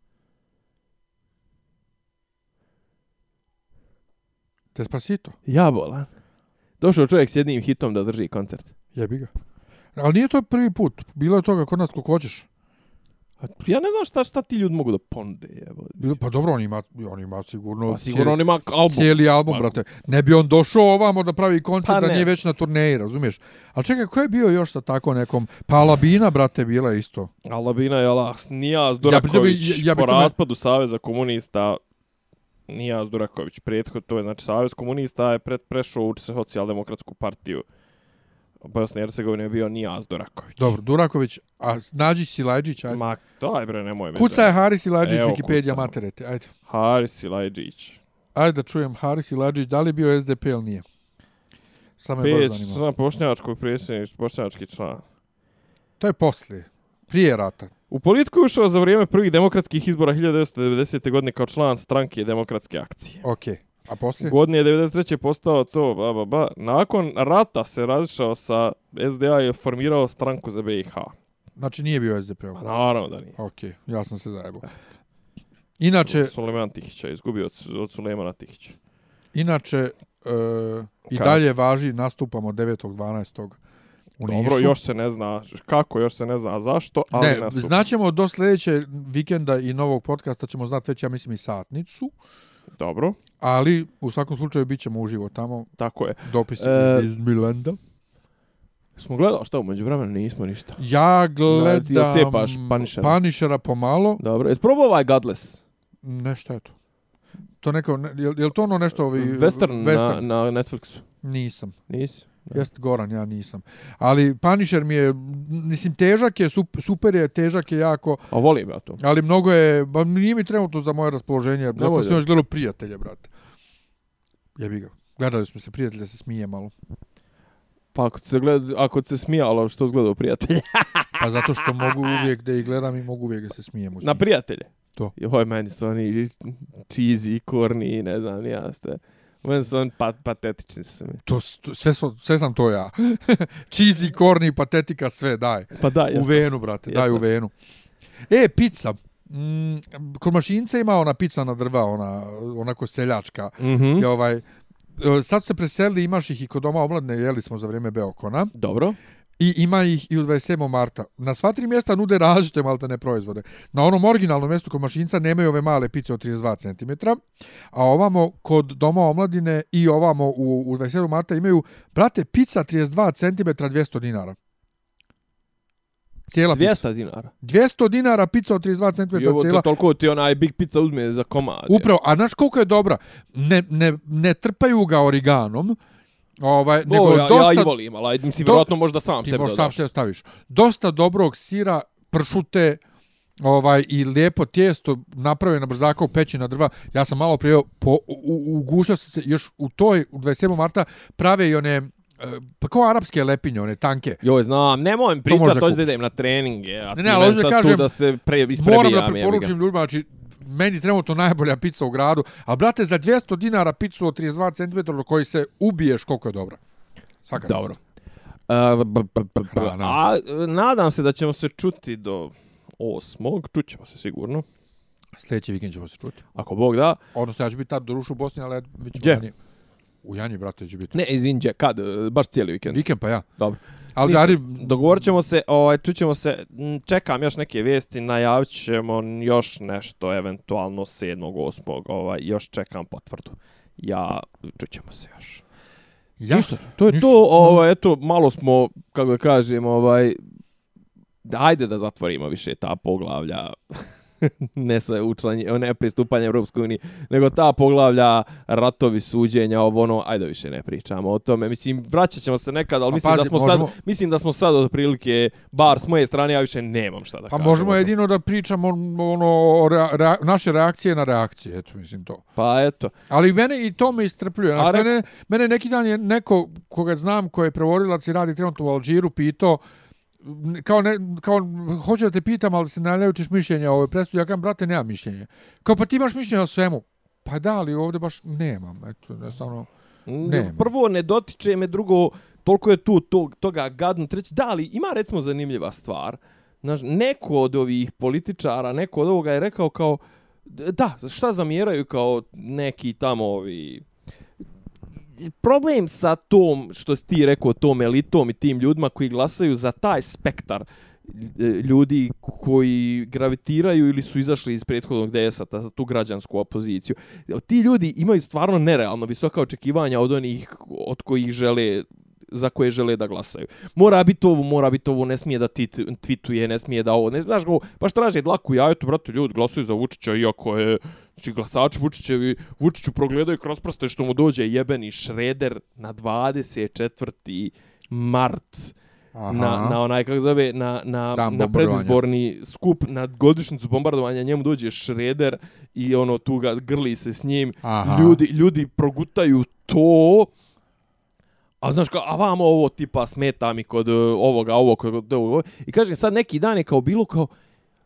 Despacito. ja bolan došao čovjek s jednim hitom da drži koncert Jebi ga. Ali nije to prvi put. Bilo je toga kod nas koliko hoćeš. A ja ne znam šta šta ti ljudi mogu da ponude evo pa dobro, on ima, on ima sigurno, pa sigurno on ima album cijeli album, Pa- brate. Ne bi on došao ovamo da pravi koncert, Pa da nije već na turneji, razumiješ? Ali čekaj, ko je bio još sa tako nekom? Pa Alabina, brate, bila je isto. Alabina je Alas, Nijaz Ja bi bi- ja bi po raspadu Saveza komunista, Nijaz Duraković, prethod, to je znači Savez komunista je pred, prešao u socijaldemokratsku partiju. Bosne i Hercegovine je bio Nijaz Duraković. Dobro, Duraković, a nađi Silajđić, ajde. Ma, daj bre, nemoj me. Kuca je Haris Silajđić, Wikipedia kucam. materite, ajde. Haris Silajđić. Ajde da čujem Haris Silajđić, da li je bio SDP ili nije? Samo me baš Peć, zanima. sam bošnjačkog predsjednič, bošnjački član. To je poslije. Prije rata. U politiku je ušao za vrijeme prvih demokratskih izbora 1990. godine kao član stranke demokratske akcije. Okej. A poslije? Godine 93. je postao to, ba, ba, ba. Nakon rata se razišao sa SDA i formirao stranku za BiH. Znači nije bio SDP. Pa naravno da nije. Okej, ja sam se zajebao. Inače, Suleman Tihića, izgubio od, od Sulemana Tihića. inače e, i dalje važi nastupamo 9.12. u Nišu. Dobro, još se ne zna kako, još se ne zna zašto, ali Ne, nastupa. znaćemo do sljedeće vikenda i novog podcasta ćemo znati već, ja mislim, i satnicu, Dobro, ali u svakom slučaju bit ćemo uživo tamo, tako je. dopis E, iz Disneylanda. Smo gledali šta umeđu vremena, nismo ništa. Ja gledam cepaš Punishera? Punishera pomalo, Dobro, jesi probao ovaj Godless? nešto je to. To neko, ne, je, je li to ono nešto ovi... Western, western? Na, na Netflixu. Nisam. Nisi? Da. Jest Goran, ja nisam. Ali Punisher mi je, mislim, težak je, sup- super je, težak je jako, A volim ja to. ali mnogo je, ba, nije mi trenutno za moje raspoloženje, da sam se još gledao prijatelje, brate. Jebi ga. Gledali smo se prijatelje, se smije malo. Pa ako se, gled, ako se smijalo, što zgledao prijatelje? Pa zato što mogu uvijek da ih gledam i mogu uvijek da se smijem. Na prijatelje? To. Joj, meni su oni cheesy, korni, ne znam, ni ja ste. Su oni pat, patetični su mi. To, to, sve, so- sve sam to ja. Cheesy, korni, patetika, sve, daj. Pa da, U jesno. venu, brate, daj u Jesno. venu. E, pizza. Mm, kod mašinca ima ona pizza na drva, ona, onako seljačka. Mhm. I ovaj, e, sad se preselili, imaš ih i kod doma omladne, jeli smo za vrijeme Beokona. Dobro. I ima ih i u 27. marta. Na sva tri mjesta nude različite maltene proizvode. Na onom originalnom mjestu kod mašinca nemaju ove male pice od 32 cm, a ovamo kod doma omladine i ovamo u, u 27. marta imaju, brate, pizza 32 cm 200 dinara. Cijela pizza. 200 dinara. 200 dinara pizza od 32 cm I ovo to, cijela. toliko ti onaj Big Pizza uzme za komad. Upravo, a znaš koliko je dobra? Ne, ne, ne trpaju ga origanom, ovaj, nego Nego, ja, dosta... ja i volim, ali mislim, do- vjerojatno možda sam ti sebi možeš sam dodaš. sve staviš. Dosta dobrog sira, pršute, ovaj i lijepo tijesto napravljeno na brzaka u peći na drva. Ja sam malo prije po, u, ugušao sam se još u toj u 27. marta prave i one e, pa kao arapske lepinje, one tanke. Joj, znam, nemoj mi možda pričat, hoću da idem na treninge, a Ne, ti ne, ali hoću da kažem, da se pre, Moram isprebijam. da jebi ga. preporučim ljudima, znači meni trenutno najbolja pizza u gradu, a brate za 200 dinara picu od 32 cm do koji se ubiješ koliko je dobra. Svaka Dobro. b- b- b- Hrana. a nadam se da ćemo se čuti do osmog, čućemo se sigurno, Sljedeći vikend ćemo se čuti. ako Bog da. Odnosno ja ću biti tad do rušu u Bosni, ali ja već ću Gdje? ranije. U Janji, brate, će biti. Ne, izvin, gdje, kad? Baš cijeli vikend. Vikend pa ja. Dobro. Ali Ništa, Gari, Dogovorit ćemo se, ovaj, čućemo se, čekam još neke vijesti, najavit ćemo još nešto, eventualno 7. 8. Ovaj, još čekam potvrdu. Ja, čućemo se još. ja, Ništa, to je ništa. to, ovaj, eto, malo smo, kako da kažem, ovaj, ajde da zatvorimo više ta poglavlja, ne sa učlanje, ne pristupanje Europskoj uniji, nego ta poglavlja ratovi, suđenja, ovo ono, ajde više ne pričamo o tome. Mislim, vraćat ćemo se nekad, ali Pa mislim, da pazi, smo možemo- sad, mislim da smo sad otprilike, bar s moje strane, ja više nemam šta da Pa kažem. možemo o tome. jedino da pričamo ono, rea, rea, naše reakcije na reakcije, eto, mislim to. Pa eto, Ali mene i to me istrpljuje. A Znaš, rek- mene, mene neki dan je neko koga znam, ko je prevodilac i radi trenutno u Alžiru, pitao, kao, ne, kao hoću da te pitam, ali se ne ljutiš mišljenja o ovoj presudi. Ja kažem, brate, nemam mišljenje. Kao, pa ti imaš mišljenje o svemu. Pa da, ali ovdje baš nemam. Eto, jednostavno. Nema. prvo ne dotiče me, drugo, toliko je tu tog, toga gadno. Treći, da, ali ima recimo zanimljiva stvar. Znaš, neko od ovih političara, neko od ovoga je rekao kao, da, šta zamjeraju kao neki tamo ovi problem sa tom, što si ti rekao, tom elitom i tim ljudima koji glasaju za taj spektar e, ljudi koji gravitiraju ili su izašli iz prethodnog DS-a, za tu građansku opoziciju. Ti ljudi imaju stvarno nerealno visoka očekivanja od onih od kojih žele za koje žele da glasaju. Mora biti ovo, mora biti ovo, ne smije da ti t- tweetuje, ne smije da ovo, ne znaš go, baš traže dlaku jajetu, brate, ljudi glasuju za Vučića, iako je, znači glasači Vučićevi, Vučiću progledaju kroz prste što mu dođe jebeni šreder na 24. mart Aha. na, na onaj, kako zove, na, na, na predizborni skup, na godišnicu bombardovanja, njemu dođe šreder i ono, tu ga grli se s njim. Aha. Ljudi, ljudi progutaju to, a znaš kao, a vamo ovo tipa smeta mi kod uh, ovoga, ovo, kod ovoga. I kažem, sad neki dan je kao bilo kao,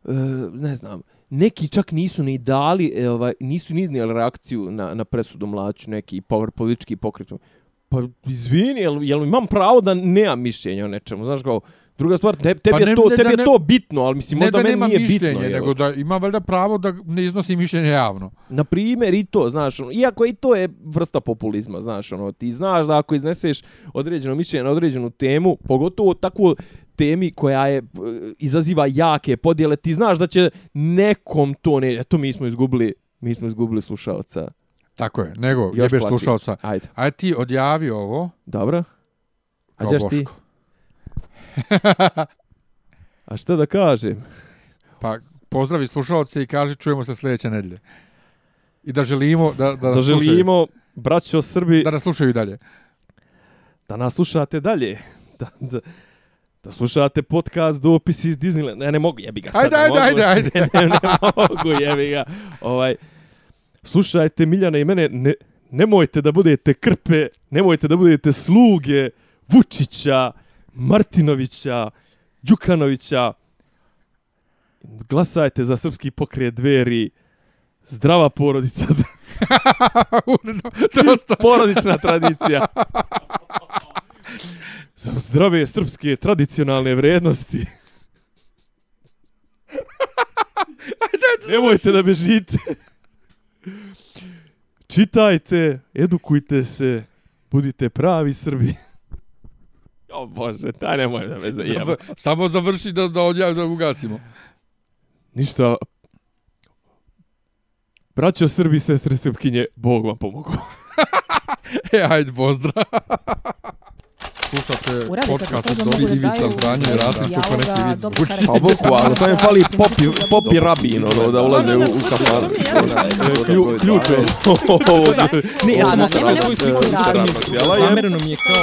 uh, ne znam, neki čak nisu ni dali, e, ovaj, nisu ni iznijeli reakciju na, na presudu mlaću, neki power politički pokret. Pa izvini, jel, jel imam pravo da nemam mišljenja o nečemu, znaš kao, Druga stvar, te, tebi, Pa je, ne- to, ne- tebi da je ne- to bitno, ali mislim, Ne možda da meni nema nije mišljenje, bitno. nego jel? da ima valjda pravo da ne iznosi mišljenje javno. Na primjer i to, znaš, ono, iako i to je vrsta populizma, znaš, ono, ti znaš da ako izneseš određeno mišljenje na određenu temu, pogotovo takvu temi koja je e, izaziva jake podjele, ti znaš da će nekom to ne, eto mi smo izgubili, mi smo izgubili slušalca. Tako je, nego Još jebeš slušalca. Ajde, Ajde ti odjavi ovo dobro. A ćeš ti? Boško. A šta da kažem? Pa pozdravi slušalce i kaži čujemo se sljedeće nedelje. I da želimo da, da, Da, nas slušaju, želimo, braćo Srbi, da nas slušaju dalje. da nas slušate dalje. Da, da, da slušate podcast dopis iz Disneyland. Ne, ne mogu, jebi ga sad. Ajde, ajde, mogu. ajde, ajde. ne, ne, ne mogu, jebi ga. Ovaj, slušajte Miljana i mene, ne, nemojte da budete krpe, nemojte da budete sluge Vučića, Martinovića, Đukanovića. Glasajte za srpski pokret dveri, zdrava porodica, Dosta. porodična tradicija. Za zdrave srpske tradicionalne vrednosti. Nemojte da bežite. Čitajte, edukujte se, budite pravi Srbi. O Bože, daj nemoj da me zajeba. Samo završi da, da odjavi da ugasimo. Ništa. Braćo Srbi, sestre Srpkinje, Bog vam pomogu. E, ajde, pozdrav. Slušate podcast to od mogu Dori da Ivica daju Franje i Rasim dijaloga, kako neki zvuči. Pa bukvalno, samo im fali popi, popi rabin, ono, da ulaze u, u kafanu. Klju- Ključ je ovog. Ne, ja, ovog da, nema radnog. radnog tijela je- Zamereno mi je kao